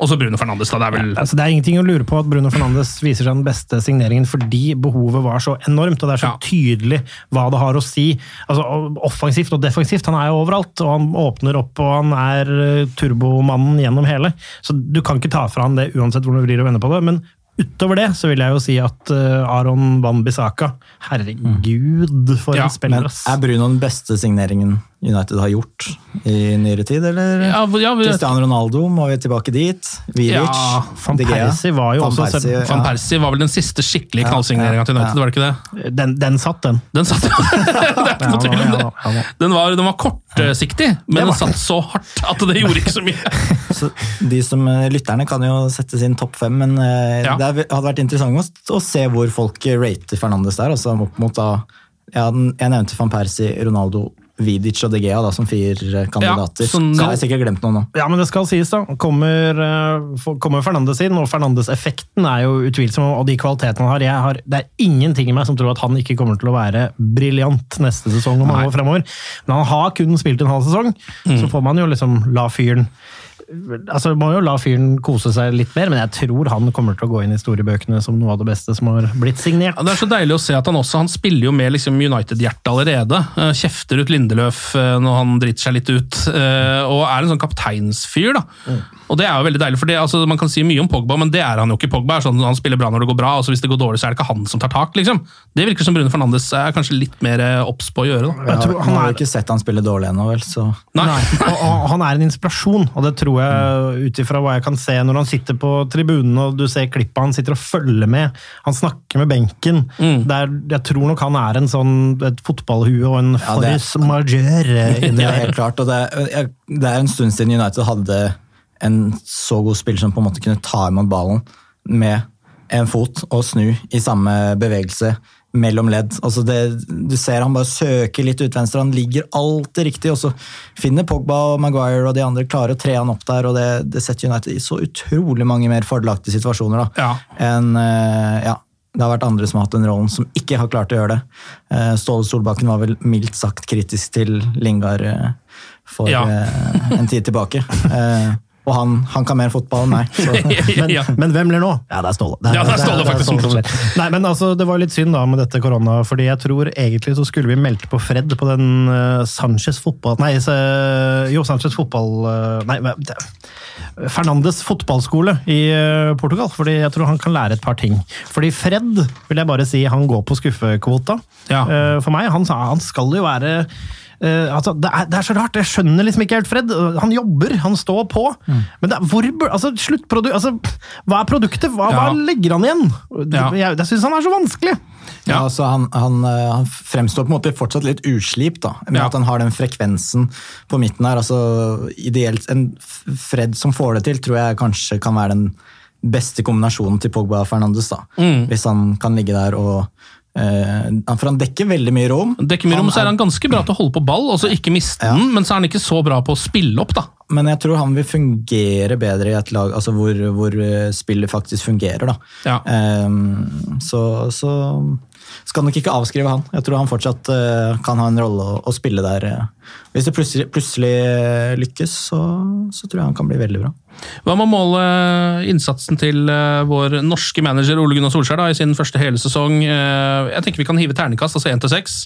Og så Bruno Fernandes. da, det er vel... Altså, det er ingenting å lure på at Bruno Fernandes viser seg den beste signeringen fordi behovet var så enormt, og det er så Ja. tydelig hva det har å si. Altså, Offensivt og defensivt. Han er jo overalt, og han åpner opp, og han er eh, turbomannen gjennom hele. Så du kan ikke ta fra han det uansett hvordan du vrir og vender på det. men Utover det så vil jeg jo si at eh, Aron Van Bissaka Herregud, for Ja, en spiller, ass. er Bruno den beste signeringen United har gjort i nyere tid, eller? Ja, ja, vi- Cristiano Ronaldo, må vi tilbake dit? Vidic? Ja, Van Persie var jo Van også Persie, selv- Van ja. Persie var vel den siste skikkelig Ja, knallsigneringa til United, ja. var det ikke det? Den, den satt, den. Den satt Det er ikke noe tvil om det. ja, ja. Den var, den var kortsiktig, men den satt så hardt at det gjorde ikke så mye. Så de som eh, Lytterne kan jo sette sin topp fem, men eh, Ja. det hadde vært interessant å se hvor folk rater Fernandes der. Altså opp mot da, ja, Jeg nevnte van Persie, Ronaldo, Vidic og De Gea da, som fire kandidater. Ja, sånn- så har jeg sikkert glemt noe nå. Ja, men det skal sies, da. Kommer, eh, kommer Fernandes inn, og Fernandes-effekten er jo utvilsom, og de kvalitetene han har, jeg har Det er ingenting i meg som tror at han ikke kommer til å være briljant neste sesong og mange år fremover. Men han har kun spilt en halv sesong, så får man jo liksom la fyren Altså, må jo la fyren kose seg litt mer, men jeg tror han kommer til å gå inn i historiebøkene som noe av det beste som har blitt signert. Ja, det er så deilig å se at han også han spiller jo med liksom United-hjertet allerede. Eh, Kjefter ut Lindeløf eh, når han driter seg litt ut, eh, og er en sånn kapteinsfyr. da. Og det er jo veldig deilig, for det, altså, Man kan si mye om Pogba, men det er han jo ikke. Pogba er sånn, Han spiller bra når det går bra, og så hvis det går dårlig, så er det ikke han som tar tak. liksom. Det virker som Bruno Fernandes er kanskje litt mer eh, obs på å gjøre. da. Jeg tror Han har jo ikke sett han spille dårlig ennå, vel, så Nei. Nei, og, og han er en inspirasjon, og det tror jeg, ut ifra hva jeg kan se når han sitter på tribunen og du ser klippet han sitter og følger med, han snakker med benken der, Jeg tror nok han er en sånn, et fotballhue og en Ja, force majeure Ja, helt klart. Og det, det er en stund siden United hadde en så god spiller som på en måte kunne ta imot ballen med en fot og snu i samme bevegelse mellom ledd. Altså det, du ser han bare søker litt ut venstre, han ligger alltid riktig, og så finner Pogba og Maguire og de andre klarer å tre han opp der, og det, det setter United i så utrolig mange mer fordelaktige situasjoner da, Ja. enn eh, ja, det har vært andre som har hatt den rollen, som ikke har klart å gjøre det. Eh, Ståle Solbakken var vel mildt sagt kritisk til Lingard eh, for Ja. en tid tilbake. Og han, han kan mer fotball enn meg. Men, Ja. men hvem ler nå? Ja, det er Ståle. Ja, det er Ståle faktisk Det er Ståle Nei, men altså, Det var litt synd da med dette korona, fordi jeg tror egentlig så skulle vi meldt på Fred på den uh, Sanchez fotball... Nei, så, jo, Sanchez fotball... Uh, nei, men, det, Fernandes fotballskole i uh, Portugal, fordi jeg tror han kan lære et par ting. Fordi Fred, vil jeg bare si, han går på skuffekvota. Ja. For meg, han, han skal jo være eh, altså, det, er, det er så rart, jeg skjønner liksom ikke helt Fred. Han jobber, han står på. Men det er, hvor, altså, sluttprodukt, altså, hva er produktet? Hva, hva legger han igjen? Ja. Jeg, jeg syns han er så vanskelig! Ja, altså han, han, eh, han fremstår på en måte fortsatt litt uslipt, da, med Ja. at han har den frekvensen på midten her. altså Ideelt En Fred som får det til, tror jeg kanskje kan være den beste kombinasjonen til Pogba og Fernandes. da. Mm. Hvis han kan ligge der og eh, For han dekker veldig mye rom. Dekker mye rom, så er han ganske bra til å holde på ball, og så ikke miste Ja. den, men så er han ikke så bra på å spille opp, da. Men jeg tror han vil fungere bedre i et lag altså hvor, hvor eh, spillet faktisk fungerer. da. Ja. Um, så, så skal nok ikke avskrive han. Jeg tror han fortsatt eh, kan ha en rolle å, å spille der. eh. Hvis det plutselig, plutselig eh, lykkes, så, så tror jeg han kan bli veldig bra. Hva med å måle innsatsen til eh, vår norske manager Ole Gunnar Solskjær da, i sin første hele sesong? Eh, Jeg tenker vi kan hive ternekast, altså én til seks.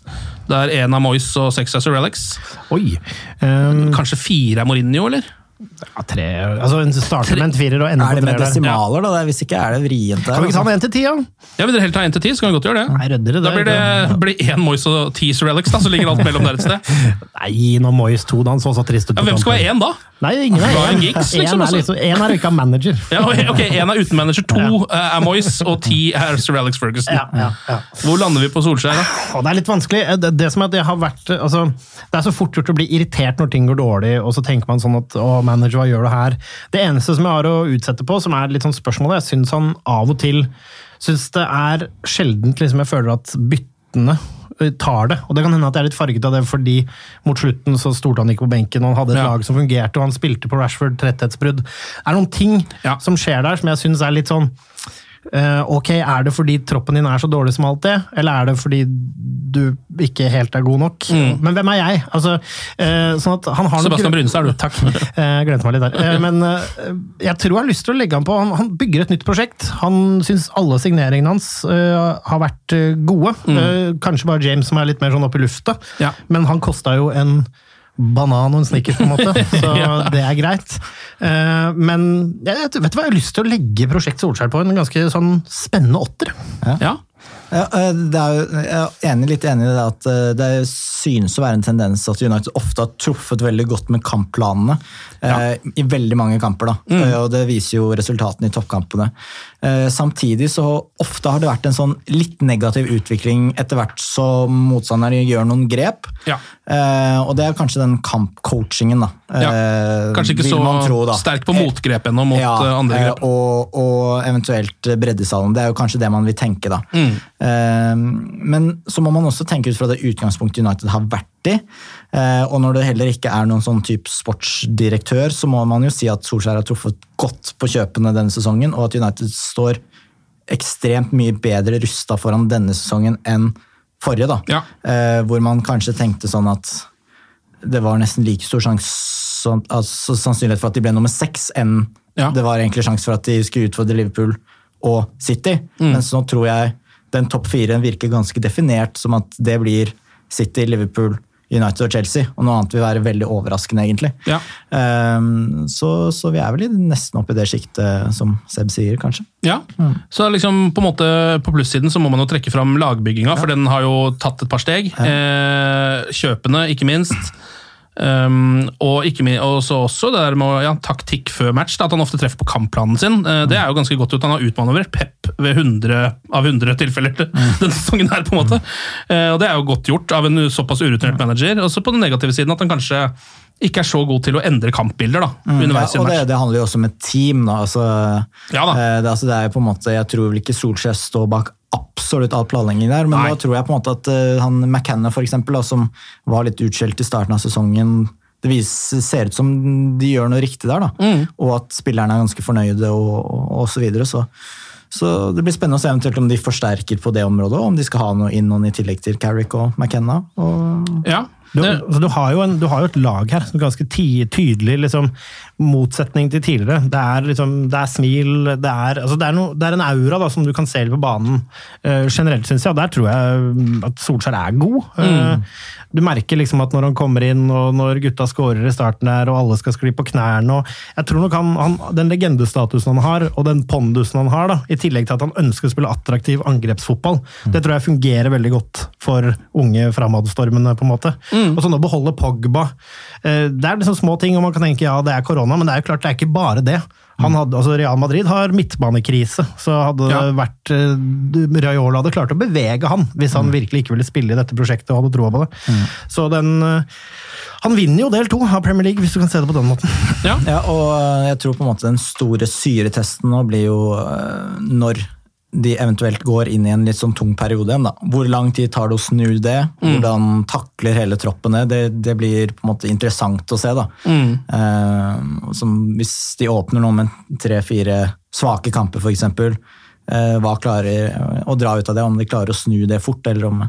Der én er Moyes og seks er Sir Alex. Oi! Um, Kanskje fire er Mourinho, eller? Ja, tre, altså En starter med en firer og ender Er det med desimaler, ja. da? Hvis ikke er det vrient der. Kan vi ikke ta med den én til ti, da? Ja, Vil dere helt ta én til ti, så kan vi godt gjøre det. Nei, det. Da blir det blir én Moyes og ti Sir da, så ligger alt mellom der et sted. Nei, nå Moyes to, da. Han så så trist ut. Ja, hvem skal være én, da? Nei, ingen er én. Liksom, Én liksom, er, altså. liksom, en er ikke av manager. Ja, ok, Én er uten manager, to ja. er Moyes, og ti er Sir Alex Ferguson. Ja, ja, ja. Hvor lander vi på Solskjær, da? Og det er litt vanskelig. Det, det som er at jeg har vært, altså, det er så fort gjort å bli irritert når ting går dårlig, og så tenker man sånn at å, manager, hva gjør du her? Det eneste som jeg har å utsette på, som er litt sånn spørsmålet, jeg syns han av og til syns det er sjeldent liksom, jeg føler at byttene eh, tar det. Og det kan hende at jeg er litt farget av det, fordi mot slutten så stolte han ikke på benken, og han hadde et Ja. lag som fungerte, og han spilte på Rashford, tretthetsbrudd. Det er noen ting Ja. som skjer der som jeg syns er litt sånn ok, Er det fordi troppen din er så dårlig som alltid, eller er det fordi du ikke helt er god nok? Mm. Men hvem er jeg? Altså, eh, sånn at han har Sebastian Brunestad er du. Takk. Eh, Jeg glemte meg litt der. Eh, Men eh, jeg tror jeg har lyst til å legge han på. Han, bygger et nytt prosjekt. Han syns alle signeringene hans eh, har vært eh, gode. Mm. kanskje bare James som er litt mer sånn opp i lufta, Ja. men han kosta jo en banan og en snickers, på en måte, så Ja. det er greit. Eh, Men jeg, vet du hva, jeg har lyst til å legge Prosjekt Solskjær på en ganske sånn spennende åtter. Ja. Ja, eh, er jo, jeg er enig, litt enig i det at eh, det synes å være en tendens at United ofte har truffet veldig godt med kampplanene eh, i veldig mange kamper. da, Mm. Eh, og Det viser jo resultatene i toppkampene. Eh, Samtidig så ofte har det vært en sånn litt negativ utvikling etter hvert som motstandere gjør noen grep. Ja. Eh, og det er kanskje den kampcoachingen, da. Ja. eh, Kanskje ikke så sterk på motgrep ennå mot Ja, eh, andre eh, grep. Og, og eventuelt breddesalen. Det er jo kanskje det man vil tenke, da. Mm. Men så må man også tenke ut fra det utgangspunktet United har vært i. Og når det heller ikke er noen sånn type sportsdirektør, så må man jo si at Solskjær har truffet godt på kjøpene denne sesongen, og at United står ekstremt mye bedre rusta foran denne sesongen enn forrige. da. Ja. Hvor man kanskje tenkte sånn at det var nesten like stor sjans, altså, sannsynlighet for at de ble nummer seks enn Ja. det var egentlig sjanse for at de skulle utfordre Liverpool og City. Mm. Mens nå tror jeg den topp fire virker ganske definert som at det blir City, Liverpool, United og Chelsea. Og noe annet vil være veldig overraskende, egentlig. Ja. Um, så, så vi er vel nesten oppe i det sjiktet som Seb sier, kanskje. Ja, så liksom på en måte på plussiden så må man jo trekke fram lagbygginga, for den har jo tatt et par steg. Eh, kjøpene, ikke minst. Um, og ikke min, også, også det der med ja, taktikk før match, da, at han ofte treffer på kampplanen sin. Uh, det er jo ganske godt gjort. Han har utmanøvrert Pep ved 100 av 100 tilfeller denne sesongen her, på en måte. Uh, og det er jo godt gjort av en såpass urutinert manager. Også på den negative siden at han kanskje ikke er så god til å endre kampbilder da, underveis i Ja, og det, det handler jo også om et team. Da. Altså, Ja da. eh, det, altså, det er jo på en måte, Jeg tror vel ikke Solskjær står bak absolutt all planlegging der, men Nei. da tror jeg på en måte at uh, han McKenna, for eksempel, da, som var litt utskjelt i starten av sesongen det viser, ser ut som de gjør noe riktig der, da. Mm. og at spillerne er ganske fornøyde og, og, og så videre. Så, så det blir spennende å se eventuelt om de forsterker på det området, og om de skal ha noe inn noen i tillegg til Carrick og McKenna. Og, Ja, Du, altså, du, har en, du har jo et lag her som er ganske ty tydelig liksom, motsetning til tidligere. Det er, liksom, det er smil, det er, altså, det er, no, det er en aura da, som du kan se på banen uh, generelt, syns jeg. Og der tror jeg mm, at Solskjær er god. Eh, du merker liksom at når han kommer inn, og når gutta scorer i starten der, og alle skal skli på knærne og Jeg tror nok han, han, Den legendestatusen han har, og den pondusen han har, da, i tillegg til at han ønsker å spille attraktiv angrepsfotball, det tror jeg fungerer veldig godt for unge framadstormende, på en måte. Og så nå beholde Pogba. eh, Det er liksom små ting, og man kan tenke ja, det er korona, men det er jo klart det er ikke bare det. Han hadde, altså Real Madrid har midtbanekrise, så hadde det vært eh, Raiola hadde klart å bevege han hvis han virkelig ikke ville spille i dette prosjektet og hadde troa på det. Så den eh, Han vinner jo del to av Premier League, hvis du kan se det på den måten. ja. Ja, og jeg tror på en måte den store syretesten nå blir jo når de eventuelt går inn i en litt sånn tung periode igjen. da. Hvor lang tid tar det å snu det? Hvordan takler hele troppen det? det? Blir på en måte interessant å se. da. Eh, som hvis de åpner nå med tre-fire svake kamper, f.eks. Eh, hva klarer å dra ut av det? Om de klarer å snu det fort, eller om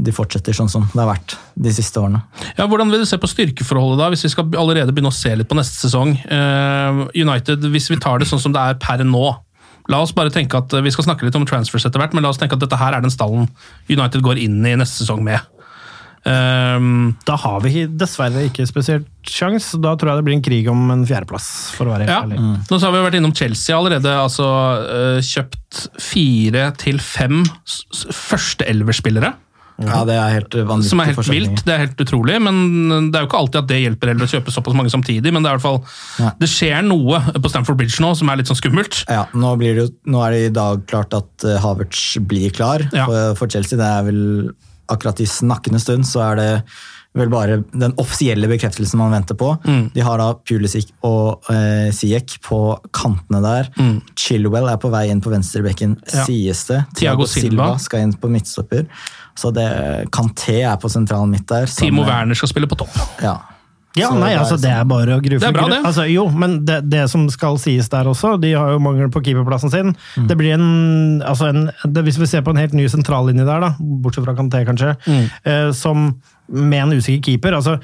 de fortsetter sånn som det har vært de siste årene. Ja, Hvordan vil du se på styrkeforholdet da, hvis vi skal allerede begynne å se litt på neste sesong? Eh, United, hvis vi tar det sånn som det er per nå La oss bare tenke at Vi skal snakke litt om transfers etter hvert, men la oss tenke at dette her er den stallen United går inn i neste sesong med. Um, Da har vi dessverre ikke spesielt sjans. Da tror jeg det blir en krig om en fjerdeplass, for å være helt ja. ærlig. Nå så har vi vært innom Chelsea allerede. altså eh, Kjøpt fire til fem første elverspillere, førsteelverspillere. Ja, det er helt vanvittig Som er helt vilt, det er helt utrolig, men det er jo ikke alltid at det hjelper heller å kjøpe såpass mange samtidig. Men det er i hvert fall, Ja. det skjer noe på Stamford Bridge nå som er litt sånn skummelt. Ja, nå, blir det jo, nå er det i dag klart at eh, Havertz blir klar Ja. for, for Chelsea. Det er vel akkurat i snakkende stund så er det vel bare den offisielle bekreftelsen man venter på. Mm. De har da Pulisic og eh, Siek på kantene der. Chilwell er på vei inn på venstrebekken, Mm. Ja. sies det. Thiago Silva. skal inn på midtstopper. Så det, Kanté er på sentralen midt der. Timo Werner skal spille på topp. Ja. Ja, Så nei, altså det sånn- er bare å grue er bra, det. Altså, jo, men det, det som skal sies der også, de har jo mangel på keeperplassen sin. Mm. Det blir en, altså en det, Hvis vi ser på en helt ny sentrallinje der, da, bortsett fra Kanté kanskje, Mm. eh, som med en usikker keeper altså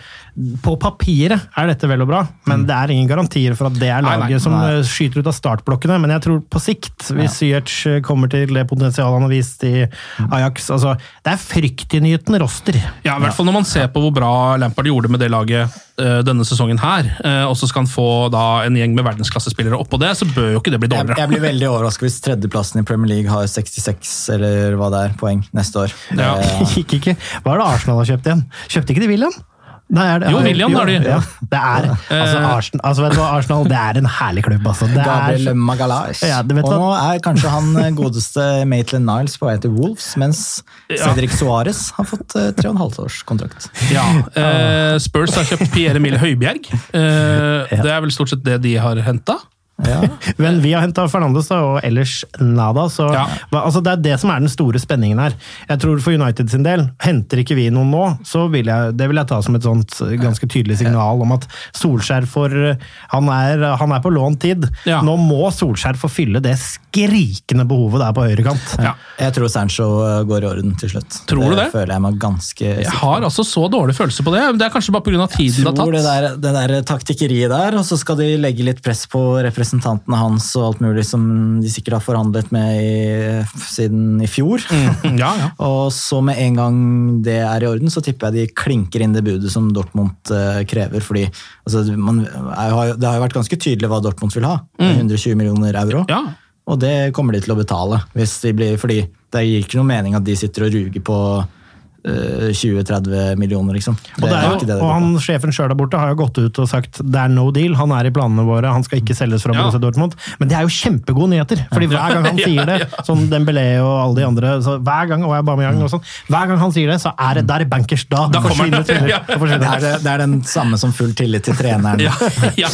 På papiret er dette vel og bra, men det er ingen garantier for at det er laget Nei, nei, som nei. eh, skyter ut av startblokkene. Men jeg tror på sikt, hvis Ziyech eh, kommer til det potensialet han har vist i Mm. Ajax altså, Det er fryktinngytende roster. Ja, i hvert fall når man ser på hvor bra Lampard gjorde med det laget eh, denne sesongen her, og så skal han få da en gjeng med verdensklassespillere oppå det, så bør jo ikke det bli dårligere. jeg blir veldig overrasket hvis tredjeplassen i Premier League har 66 eller hva det er, poeng neste år. Ja. Det- gikk ikke. Hva er det Arsenal har kjøpt igjen? Kjøpte ikke de William? Nei, er det, Jo, William har de. Ja, det er, altså, Eh. Arsenal, altså, vet du hva, Arsenal det er en herlig klubb. Altså. Det er, Gabriel Magalhaes. Ja, du vet og hva- nå er kanskje han eh, godeste Maitland Niles på vei til Wolves, mens Cedric Suárez har fått eh, tre og en halvt års kontrakt. Ja, uh, Spurs har kjøpt Pierre Emil Høibjerg. Uh, Det er vel stort sett det de har henta. Ja. Men vi har henta Fernandes, og ellers nada. Så, Ja. hva- altså, det er det som er den store spenningen her. Jeg tror For United sin del, henter ikke vi noen nå, så vil jeg, det vil jeg ta som et sånt ganske tydelig signal om at Solskjær får Han er, han er på lånt tid. Ja. Nå må Solskjær få fylle det skrikende behovet der på høyrekant. Ja. Jeg tror Sancho eh, går i orden til slutt. Tror du det? føler jeg meg ganske Jeg har altså så dårlig følelse på det. Det er kanskje bare pga. tiden det har tror det der, det der taktikkeriet der, og så skal de legge litt press på representantene hans og alt mulig som de sikkert har forhandlet med i, siden i fjor. Mm, Ja, ja. Og så med en gang det er i orden, så tipper jeg de klinker inn det budet som Dortmund eh, krever. fordi altså, man, Det har jo vært ganske tydelig hva Dortmund vil ha. 120 millioner euro. Mm. ja. Og det kommer de til å betale. Hvis de blir, fordi det gir ikke noe mening at de sitter og ruger på 20-30 millioner, liksom. Og, det er jo, det det og han. Sjefen sjøl der borte har jo gått ut og sagt det er no deal, han er i planene våre, han skal ikke selges fra Ja. Borussia Dortmund. Men det er jo kjempegode nyheter, fordi hver gang han sier det, som Dembélé og alle de andre, så hver gang, og Aubameyang og sånn, hver gang han sier det, så er det, der er bankers. Da, Da kommer forsvinner det. Ja. Forsvinner Det er, det, er den samme som full tillit til treneren. Ja, ja.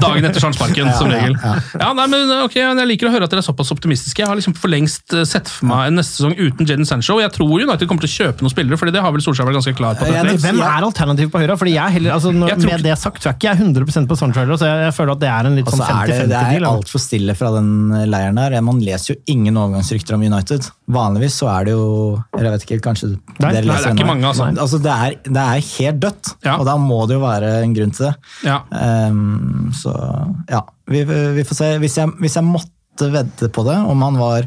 Dagen etter sjansparken, som regel. Ja, nei, men ok, Jeg liker å høre at dere er såpass optimistiske. Jeg har liksom for lengst eh, sett for meg en neste sesong uten Jadon Sancho. og Jeg tror United kommer til å kjøpe noen spillere, fordi det har vel Solskjær vært ganske klar på. Det det- trengs. Hvem er alternativet på høyre? Fordi jeg heller, altså, når, Jeg tror Med det sagt, så er ikke jeg 100% på Sancho så jeg, jeg føler at det er en litt sånn 50-50-deal. det, det 50-50-deal. er altfor stille fra den leiren der. Man leser jo ingen overgangsrykter om United. Vanligvis så er det jo Eller jeg vet ikke, kanskje Nei, dere nei, det er ikke mange, altså. altså det, er, det er helt dødt, Ja. og da må det jo være en grunn til det. Ja. Um, så ja, vi, vi får se. Hvis jeg, hvis jeg måtte vedde på det, om han var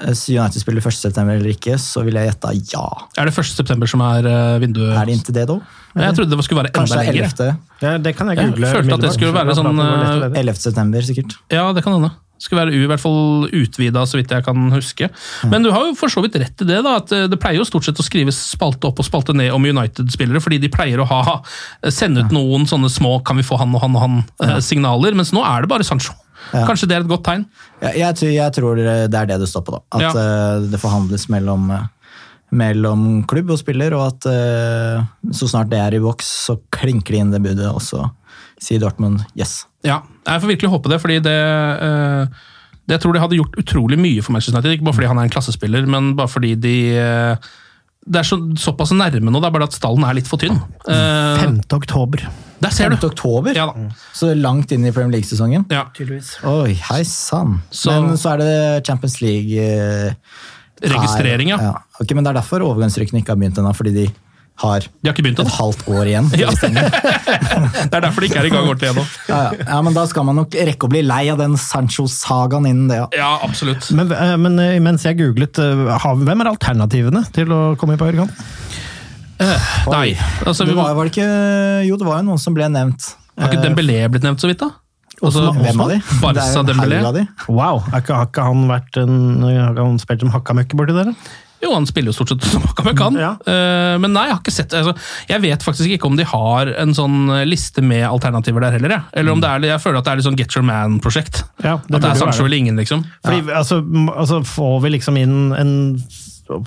eh, United-spiller 1.9. eller ikke, så ville jeg gjetta ja. Er det 1. september som er eh, vinduet? Er det ikke det, da? Jeg trodde det skulle være enda er lenger. 11. Ja, det kan jeg Jeg følte at det skulle være sånn, Det var lett å lede. 11. september, sikkert. Ja, det kan hende. Skulle være u, i hvert fall utvida, så vidt jeg kan huske. Men du har jo for så vidt rett i det. da, at eh, Det pleier jo stort sett å skrives spalte opp og spalte ned om United-spillere, fordi de pleier å ha, sende ut noen sånne små 'kan vi få han og han og han'-signaler. Mens nå er det bare Sancho. Ja. Kanskje det er et godt tegn? Jeg, jeg, tror, jeg tror det er det det står på, da. At Ja. uh, det forhandles mellom, eh, mellom klubb og spiller, og at uh, så snart det er i boks, så klinker de inn det budet, og så sier Dortmund yes. Ja, jeg får virkelig håpe det, fordi det uh, det jeg tror de hadde gjort utrolig mye for Manchester United. Ikke bare fordi han er en klassespiller, men bare fordi de eh, Det er så, såpass nærme nå, det er bare at stallen er litt for tynn. Uh, 5. oktober. der ser 5. du! oktober, Ja da. så langt inn i Premier League-sesongen. Ja. Tydeligvis. Oi, hei sann. Men så er det Champions League uh, Registrering, ja. ja. Ok, men det er derfor overgangsrykkene ikke har begynt ennå, fordi de har De har ikke begynt et halvt år igjen. Ja. det er derfor de ikke er i gang ordentlig ennå. Ja, ja. ja, men da skal man nok rekke å bli lei av den Sancho-sagaen innen det. Ja. Ja, absolutt. Men, eh, men eh, mens jeg googlet, eh, hvem er alternativene til å komme inn på høyrekant? Nei. Altså, Det var, var det ikke Jo, det var jo noen som ble nevnt. har ikke Eh, Dembélé blitt nevnt så vidt, da? Altså, Hvem av de? Barca Dembélé. Wow, har ikke, har ikke han vært en, har han spilt som hakkamøkke borti der? Jo, han spiller jo stort sett som han kan. Ja. Uh, men nei, jeg har ikke sett altså, Jeg vet faktisk ikke om de har en sånn liste med alternativer der heller. Ja. Eller om det er, jeg føler at det er litt sånn Get Your Man-prosjekt. Ja, At det er Sancho eller ingen, liksom. Fordi, altså, altså, får vi liksom inn en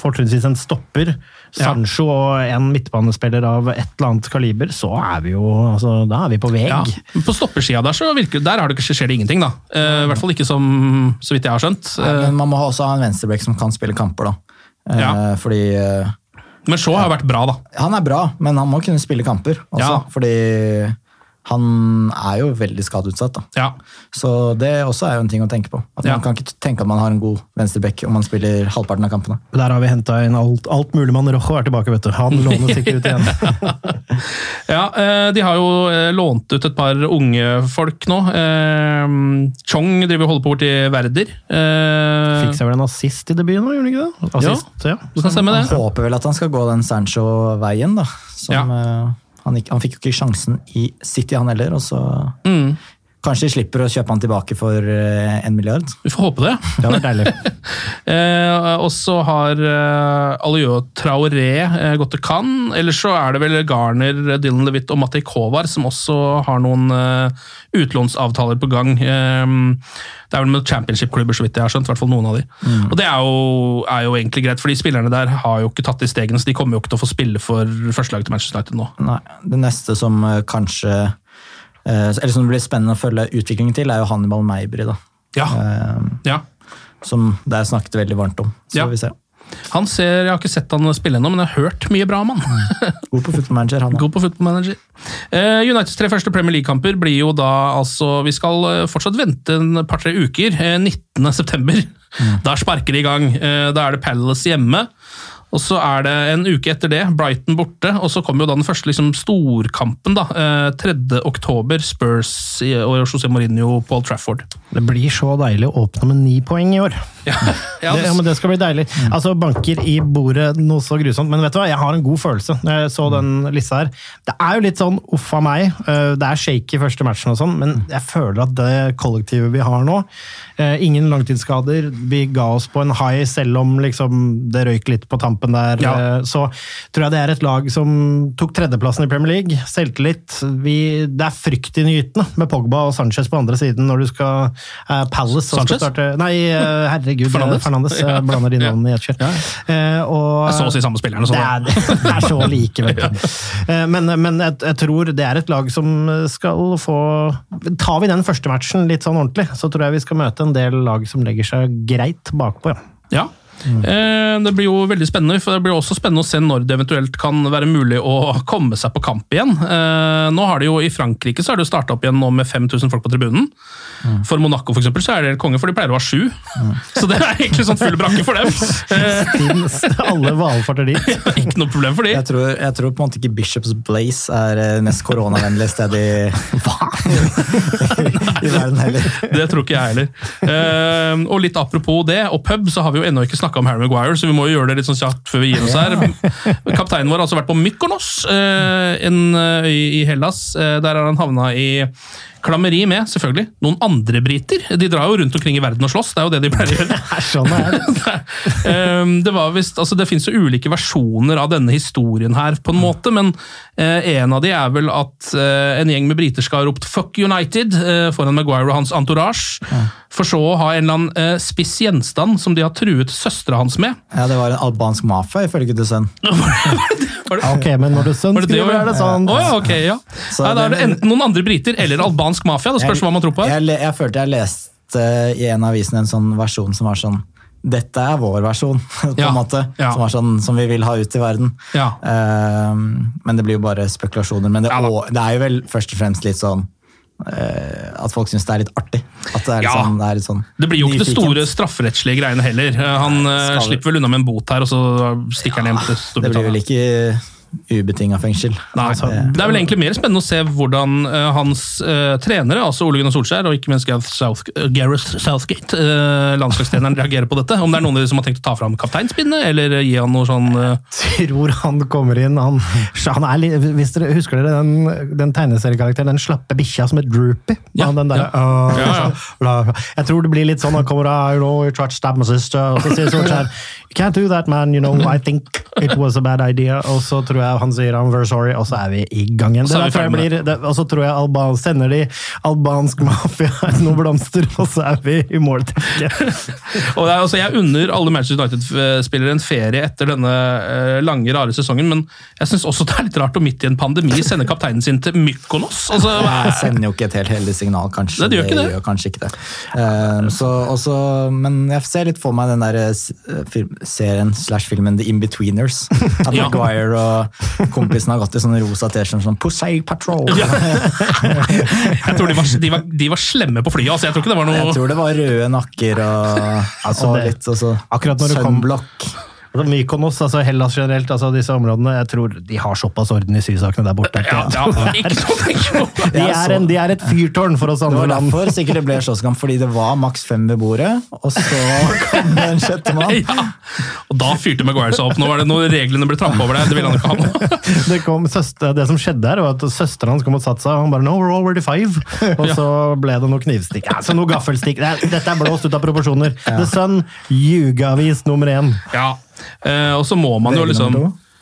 fortrinnsvis en stopper, Sancho og en midtbanespiller av et eller annet kaliber, så er vi jo altså, Da er vi på vei. Ja. På stoppersida der så virker, der har det ikke, skjer det ingenting, da. Eh, I hvert fall ikke som, så vidt jeg har skjønt. Nei, Eh, Men man må også ha en venstreback som kan spille kamper, da. Eh, Ja. Fordi eh, men Shaw har vært bra, da. han er bra, men han må kunne spille kamper også. Ja. Fordi han er jo veldig skadeutsatt. da. Ja. Så det også er jo en ting å tenke på. At Ja. Man kan ikke tenke at man har en god venstreback om man spiller halvparten av kampene. Der har vi henta inn alt, alt mulig mann. Rojo er tilbake, vet du. Han låner sikkert ut igjen. Ja, eh, De har jo eh, lånt ut et par unge folk nå. Eh, Chong driver og holder på borti Werder. Eh, Fikk seg vel en assist i debuten, nå, gjorde han ikke det? Assist, ja. Det kan stemme, Han det. håper vel at han skal gå den Sancho-veien, da. Som, eh, han, han fikk jo ikke sjansen i City, han heller. og så Mm. Kanskje de slipper å kjøpe han tilbake for eh, en milliard. Vi får håpe det. Det var deilig. Eh, og så har eh, Aliou Traoré eh, gått til Cannes. Ellers så er det vel Garner, Dylan Levitt og Matej Kovar som også har noen eh, utlånsavtaler på gang. Eh, det er vel med championship-klubber, så vidt jeg har skjønt. i hvert fall noen av de. Og det er jo, er jo egentlig greit, for de spillerne der har jo ikke tatt de stegene, så de kommer jo ikke til å få spille for førstelaget til Manchester United nå. Nei, Det neste som eh, kanskje Eller som det blir spennende å følge utviklingen til, er jo Hannibal Meibry. da. Ja, Eh, ja. som der snakket veldig varmt om. Så Ja. vi se. Han ser, Jeg har ikke sett han spille ennå, men jeg har hørt mye bra om han. God på football manager, han. God på football manager. Uh, Uniteds tre første Premier League-kamper blir jo da altså Vi skal eh, fortsatt vente en par-tre uker. Eh, 19. september. Da sparker de i gang. Eh, da er det Palace hjemme. Og så er det en uke etter det, Brighton borte, og så kommer jo da den første liksom, storkampen. da, eh, 3. oktober, Spurs og José Mourinho på Old Trafford. Det blir så deilig å åpne med ni poeng i år. Ja, ja, Det, ja, men det skal bli deilig. Altså, Banker i bordet, noe så grusomt. Men vet du hva, jeg har en god følelse når jeg så den lista her. Det er jo litt sånn uff a meg. eh, Det er shake i første matchen og sånn, men jeg føler at det kollektivet vi har nå eh, Ingen langtidsskader. Vi ga oss på en high selv om liksom, det røyk litt på tampen kampen der, Ja. eh, så tror jeg det er et lag som tok tredjeplassen i Premier League. Selvtillit. Vi, det er fryktinngytende med Pogba og Sanchez på andre siden når du skal uh, Palace og skal Sanchez? starte Nei, uh, herregud. Fernandes? Fernandes. Ja. Blander de navnene i ett kjør. Uh, så å si samme spillerne, så Det er, det er så like, vet du. Men, men jeg, jeg tror det er et lag som skal få Tar vi den første matchen litt sånn ordentlig, så tror jeg vi skal møte en del lag som legger seg greit bakpå, ja. Ja. Eh, Det blir jo veldig spennende, for det blir også spennende å se når det eventuelt kan være mulig å komme seg på kamp igjen. Eh, Nå har det jo I Frankrike så har det jo starta opp igjen nå med 5000 folk på tribunen. For Monaco for eksempel, så er det konge, for de pleier å ha sju. Så det er egentlig sånn full brakke for dem. Eh, Stins, alle valfarter dit. Ikke noe problem for de. Jeg tror, jeg tror på en måte ikke Bishops Blaze er eh, mest koronavennlig sted i, i verden heller. Det tror ikke jeg heller. Uh, og litt apropos det, og pub, så har vi jo ennå ikke snakka om Harry Maguire, så vi må jo gjøre det litt sånn kjapt før vi gir oss her. Kapteinen vår har altså vært på Mykonos, uh, en uh, i Hellas. Eh, der har han havna i klammeri med, selvfølgelig, noen andre briter. De drar jo rundt omkring i verden og slåss, det er jo det de pleier å gjøre. Sånn er det. Um, det var vist, altså det finnes jo ulike versjoner av denne historien her, på en måte, men eh, en av de er vel at eh, en gjeng med briter skal ha ropt 'fuck United' eh, foran Maguire og hans entourage, for så å ha en eller annen spiss gjenstand som de har truet søstera hans med. Ja, Det var en albansk mafia, ifølge The Sun. Ok, men når du sønn Var det det skriver, er det sånn. Oh, ja, ok, ja. Så Nei, da er det enten noen andre briter eller albansk mafia, det spørs hva man tror på. Jeg, jeg, jeg følte jeg leste i en av avisene en sånn versjon som var sånn dette er vår versjon, på Ja, en måte. ja. Som sånn som vi vil ha ut i verden. Ja. Uh, men det blir jo bare spekulasjoner. Men det, og, det er jo vel først og fremst litt sånn eh, at folk syns det er litt artig. At det er litt sånn, det er litt sånn Det blir jo ikke det store strafferettslige greiene heller. Eh, Han eh, slipper vel unna med en bot her, og så stikker han hjem til Det blir vel Storbritannia. ikke ubetinga fengsel. Nei, det er vel egentlig mer spennende å se hvordan uh, hans uh, trenere, altså Ole Gunnar Solskjær og ikke minst Gareth, South, eh, Gareth Southgate, uh, landslagstreneren, reagerer på dette. Om det er noen av de som har tenkt å ta fram kapteinspinnet, eller gi han noe sånn Jeg tror han kommer inn han, han er litt, Hvis dere husker dere den, den tegneseriekarakteren, den slappe bikkja som het Droopy? Ja, den der, ja. Ja, ja. Jeg tror det blir litt sånn han kommer av, you know, you sister, og så sier Solskjær Can't do that, man. You know, I think it was a bad idea. Og så tror jeg han sier I'm very sorry, og så er vi i gang igjen. Og så Det tror jeg det, Alban, sender de albansk mafia noen blomster, og så er vi i mål. Og det er, altså, Jeg unner alle Manchester United-spillere en ferie etter denne eh, lange, rare sesongen, men jeg syns også det er litt rart å midt i en pandemi sende kapteinen sin til Mykonos. Altså, jeg sender jo ikke et helt heldig signal, kanskje. Nei, det gjør ikke det. gjør kanskje ikke det. Ehm, så, også, men jeg ser litt for meg den der film, serien slash filmen The Inbetweeners. At Ja. Maguire og kompisen har gått i sånne rosa T-skjorter som Pussy Patrol. Ja. jeg tror de var, de, var, de var slemme på flyet. Altså, jeg tror ikke det var noe Jeg tror det var røde nakker og, Altså, og det- litt og så Akkurat når det kom- Sunblock. Altså, Mykonos, altså Hellas generelt, altså disse områdene, jeg tror de har såpass orden i sysakene der borte. ja, ja, ikke noe, ikke. De er, en, de er et fyrtårn for oss Det andre var land. derfor sikkert det ble slåsskamp, fordi det var maks fem ved bordet, og så kom det en sjettemann. Ja. Og da fyrte Maguire seg opp. Nå var det noen reglene ble trampa over der. Det ville han ikke ha med. Det, kom, søster, det som skjedde her, var at søsteren hans kom og satte seg, og han bare no, we're already five. Og så ble det noe knivstikk. Altså noe gaffelstikk. Dette er blåst ut av proporsjoner. The Sun, ljugeavis nummer én. Ja. Eh, og så må man jo liksom.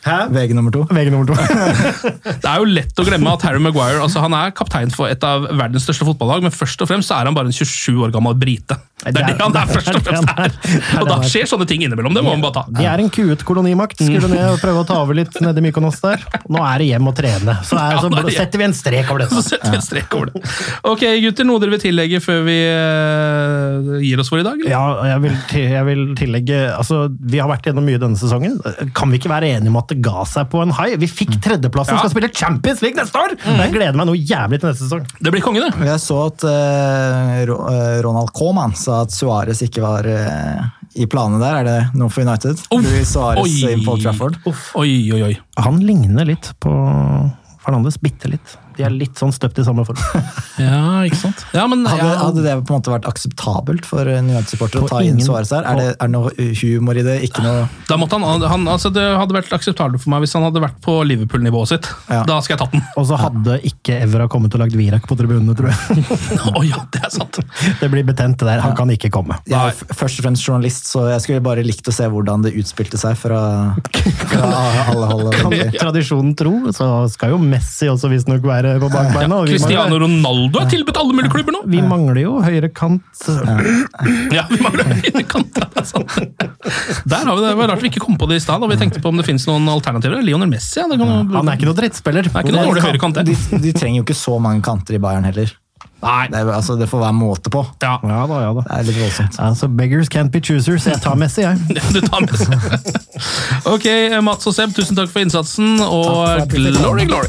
Hæ? VG nummer to. VG nummer to. Det er jo lett å glemme at Harry Maguire altså han er kaptein for et av verdens største fotballag, men først og fremst så er han bare en 27 år gammel brite. Det er det han er først og fremst her! Og da skjer sånne ting innimellom. Det må man bare ta. De er en kuet kolonimakt. Skulle ned og prøve å ta over litt nede i Mykonos der. Nå er det hjem og trene. Så, er, så er setter vi en strek over det. Så setter vi en strek over det. Ok, gutter, noe dere vil tillegge før vi eh, gir oss for i dag? eller? Ja, jeg vil, jeg vil tillegge altså, Vi har vært gjennom mye denne sesongen. Kan vi ikke være enige om at det ga seg på en high? Vi fikk tredjeplassen, Ja. skal spille Champions League neste år! Jeg gleder meg noe jævlig til neste sesong. Det blir konge, det. Jeg så at uh, Ronald Koeman sa at Suárez ikke var eh, i planene der. Er det noe for United? Uff. Luis Suárez Oi. inn på Trafford. Oi, oi, oi. Han ligner litt på Fernandes, bitte litt. De er litt sånn støpt i samme form. Ja, ikke sant? Ja, men Hadde, ja, hadde det på en måte vært akseptabelt for en United-supporter å ta ta inn ingen- Suárez her? Er det, er det noe humor i det? Ikke noe da måtte han, han altså Det hadde vært akseptabelt for meg hvis han hadde vært på Liverpool-nivået sitt. Ja. Da skal jeg tatt den. Og så hadde ikke Evra kommet og lagd Virak på tribunene, tror jeg. Å ja, det er sant! Det blir betent, det der. Han kan ikke komme. Jeg er f- først og fremst journalist, så jeg skulle bare likt å se hvordan det utspilte seg fra, fra alle hold. Tradisjonen tro, så skal jo Messi også visstnok være på bakbeina. Ja, Cristiano mangler- Ronaldo er tilbudt alle mulige klubber nå! Vi mangler jo høyre kant. Ja, vi mangler høyre kant, det er sant. Der har vi det. Det var rart vi ikke kom på det i stad. da Vi tenkte på om det finnes noen alternativer. Lionel Messi, ja. Det kan jo- Han er ikke noen drittspiller. Det er ikke noen dårlig høyrekant, De, det. de trenger jo ikke så mange kanter i Bayern heller. Nei. Det, er, altså, det får være måte på. Ja. Ja da, ja da. Det er litt voldsomt. Altså, beggars can't be choosers. Jeg tar Messi, jeg. Du tar Messi. Ok, Mats og Seb, tusen takk for innsatsen, Takk for og at glory, glory!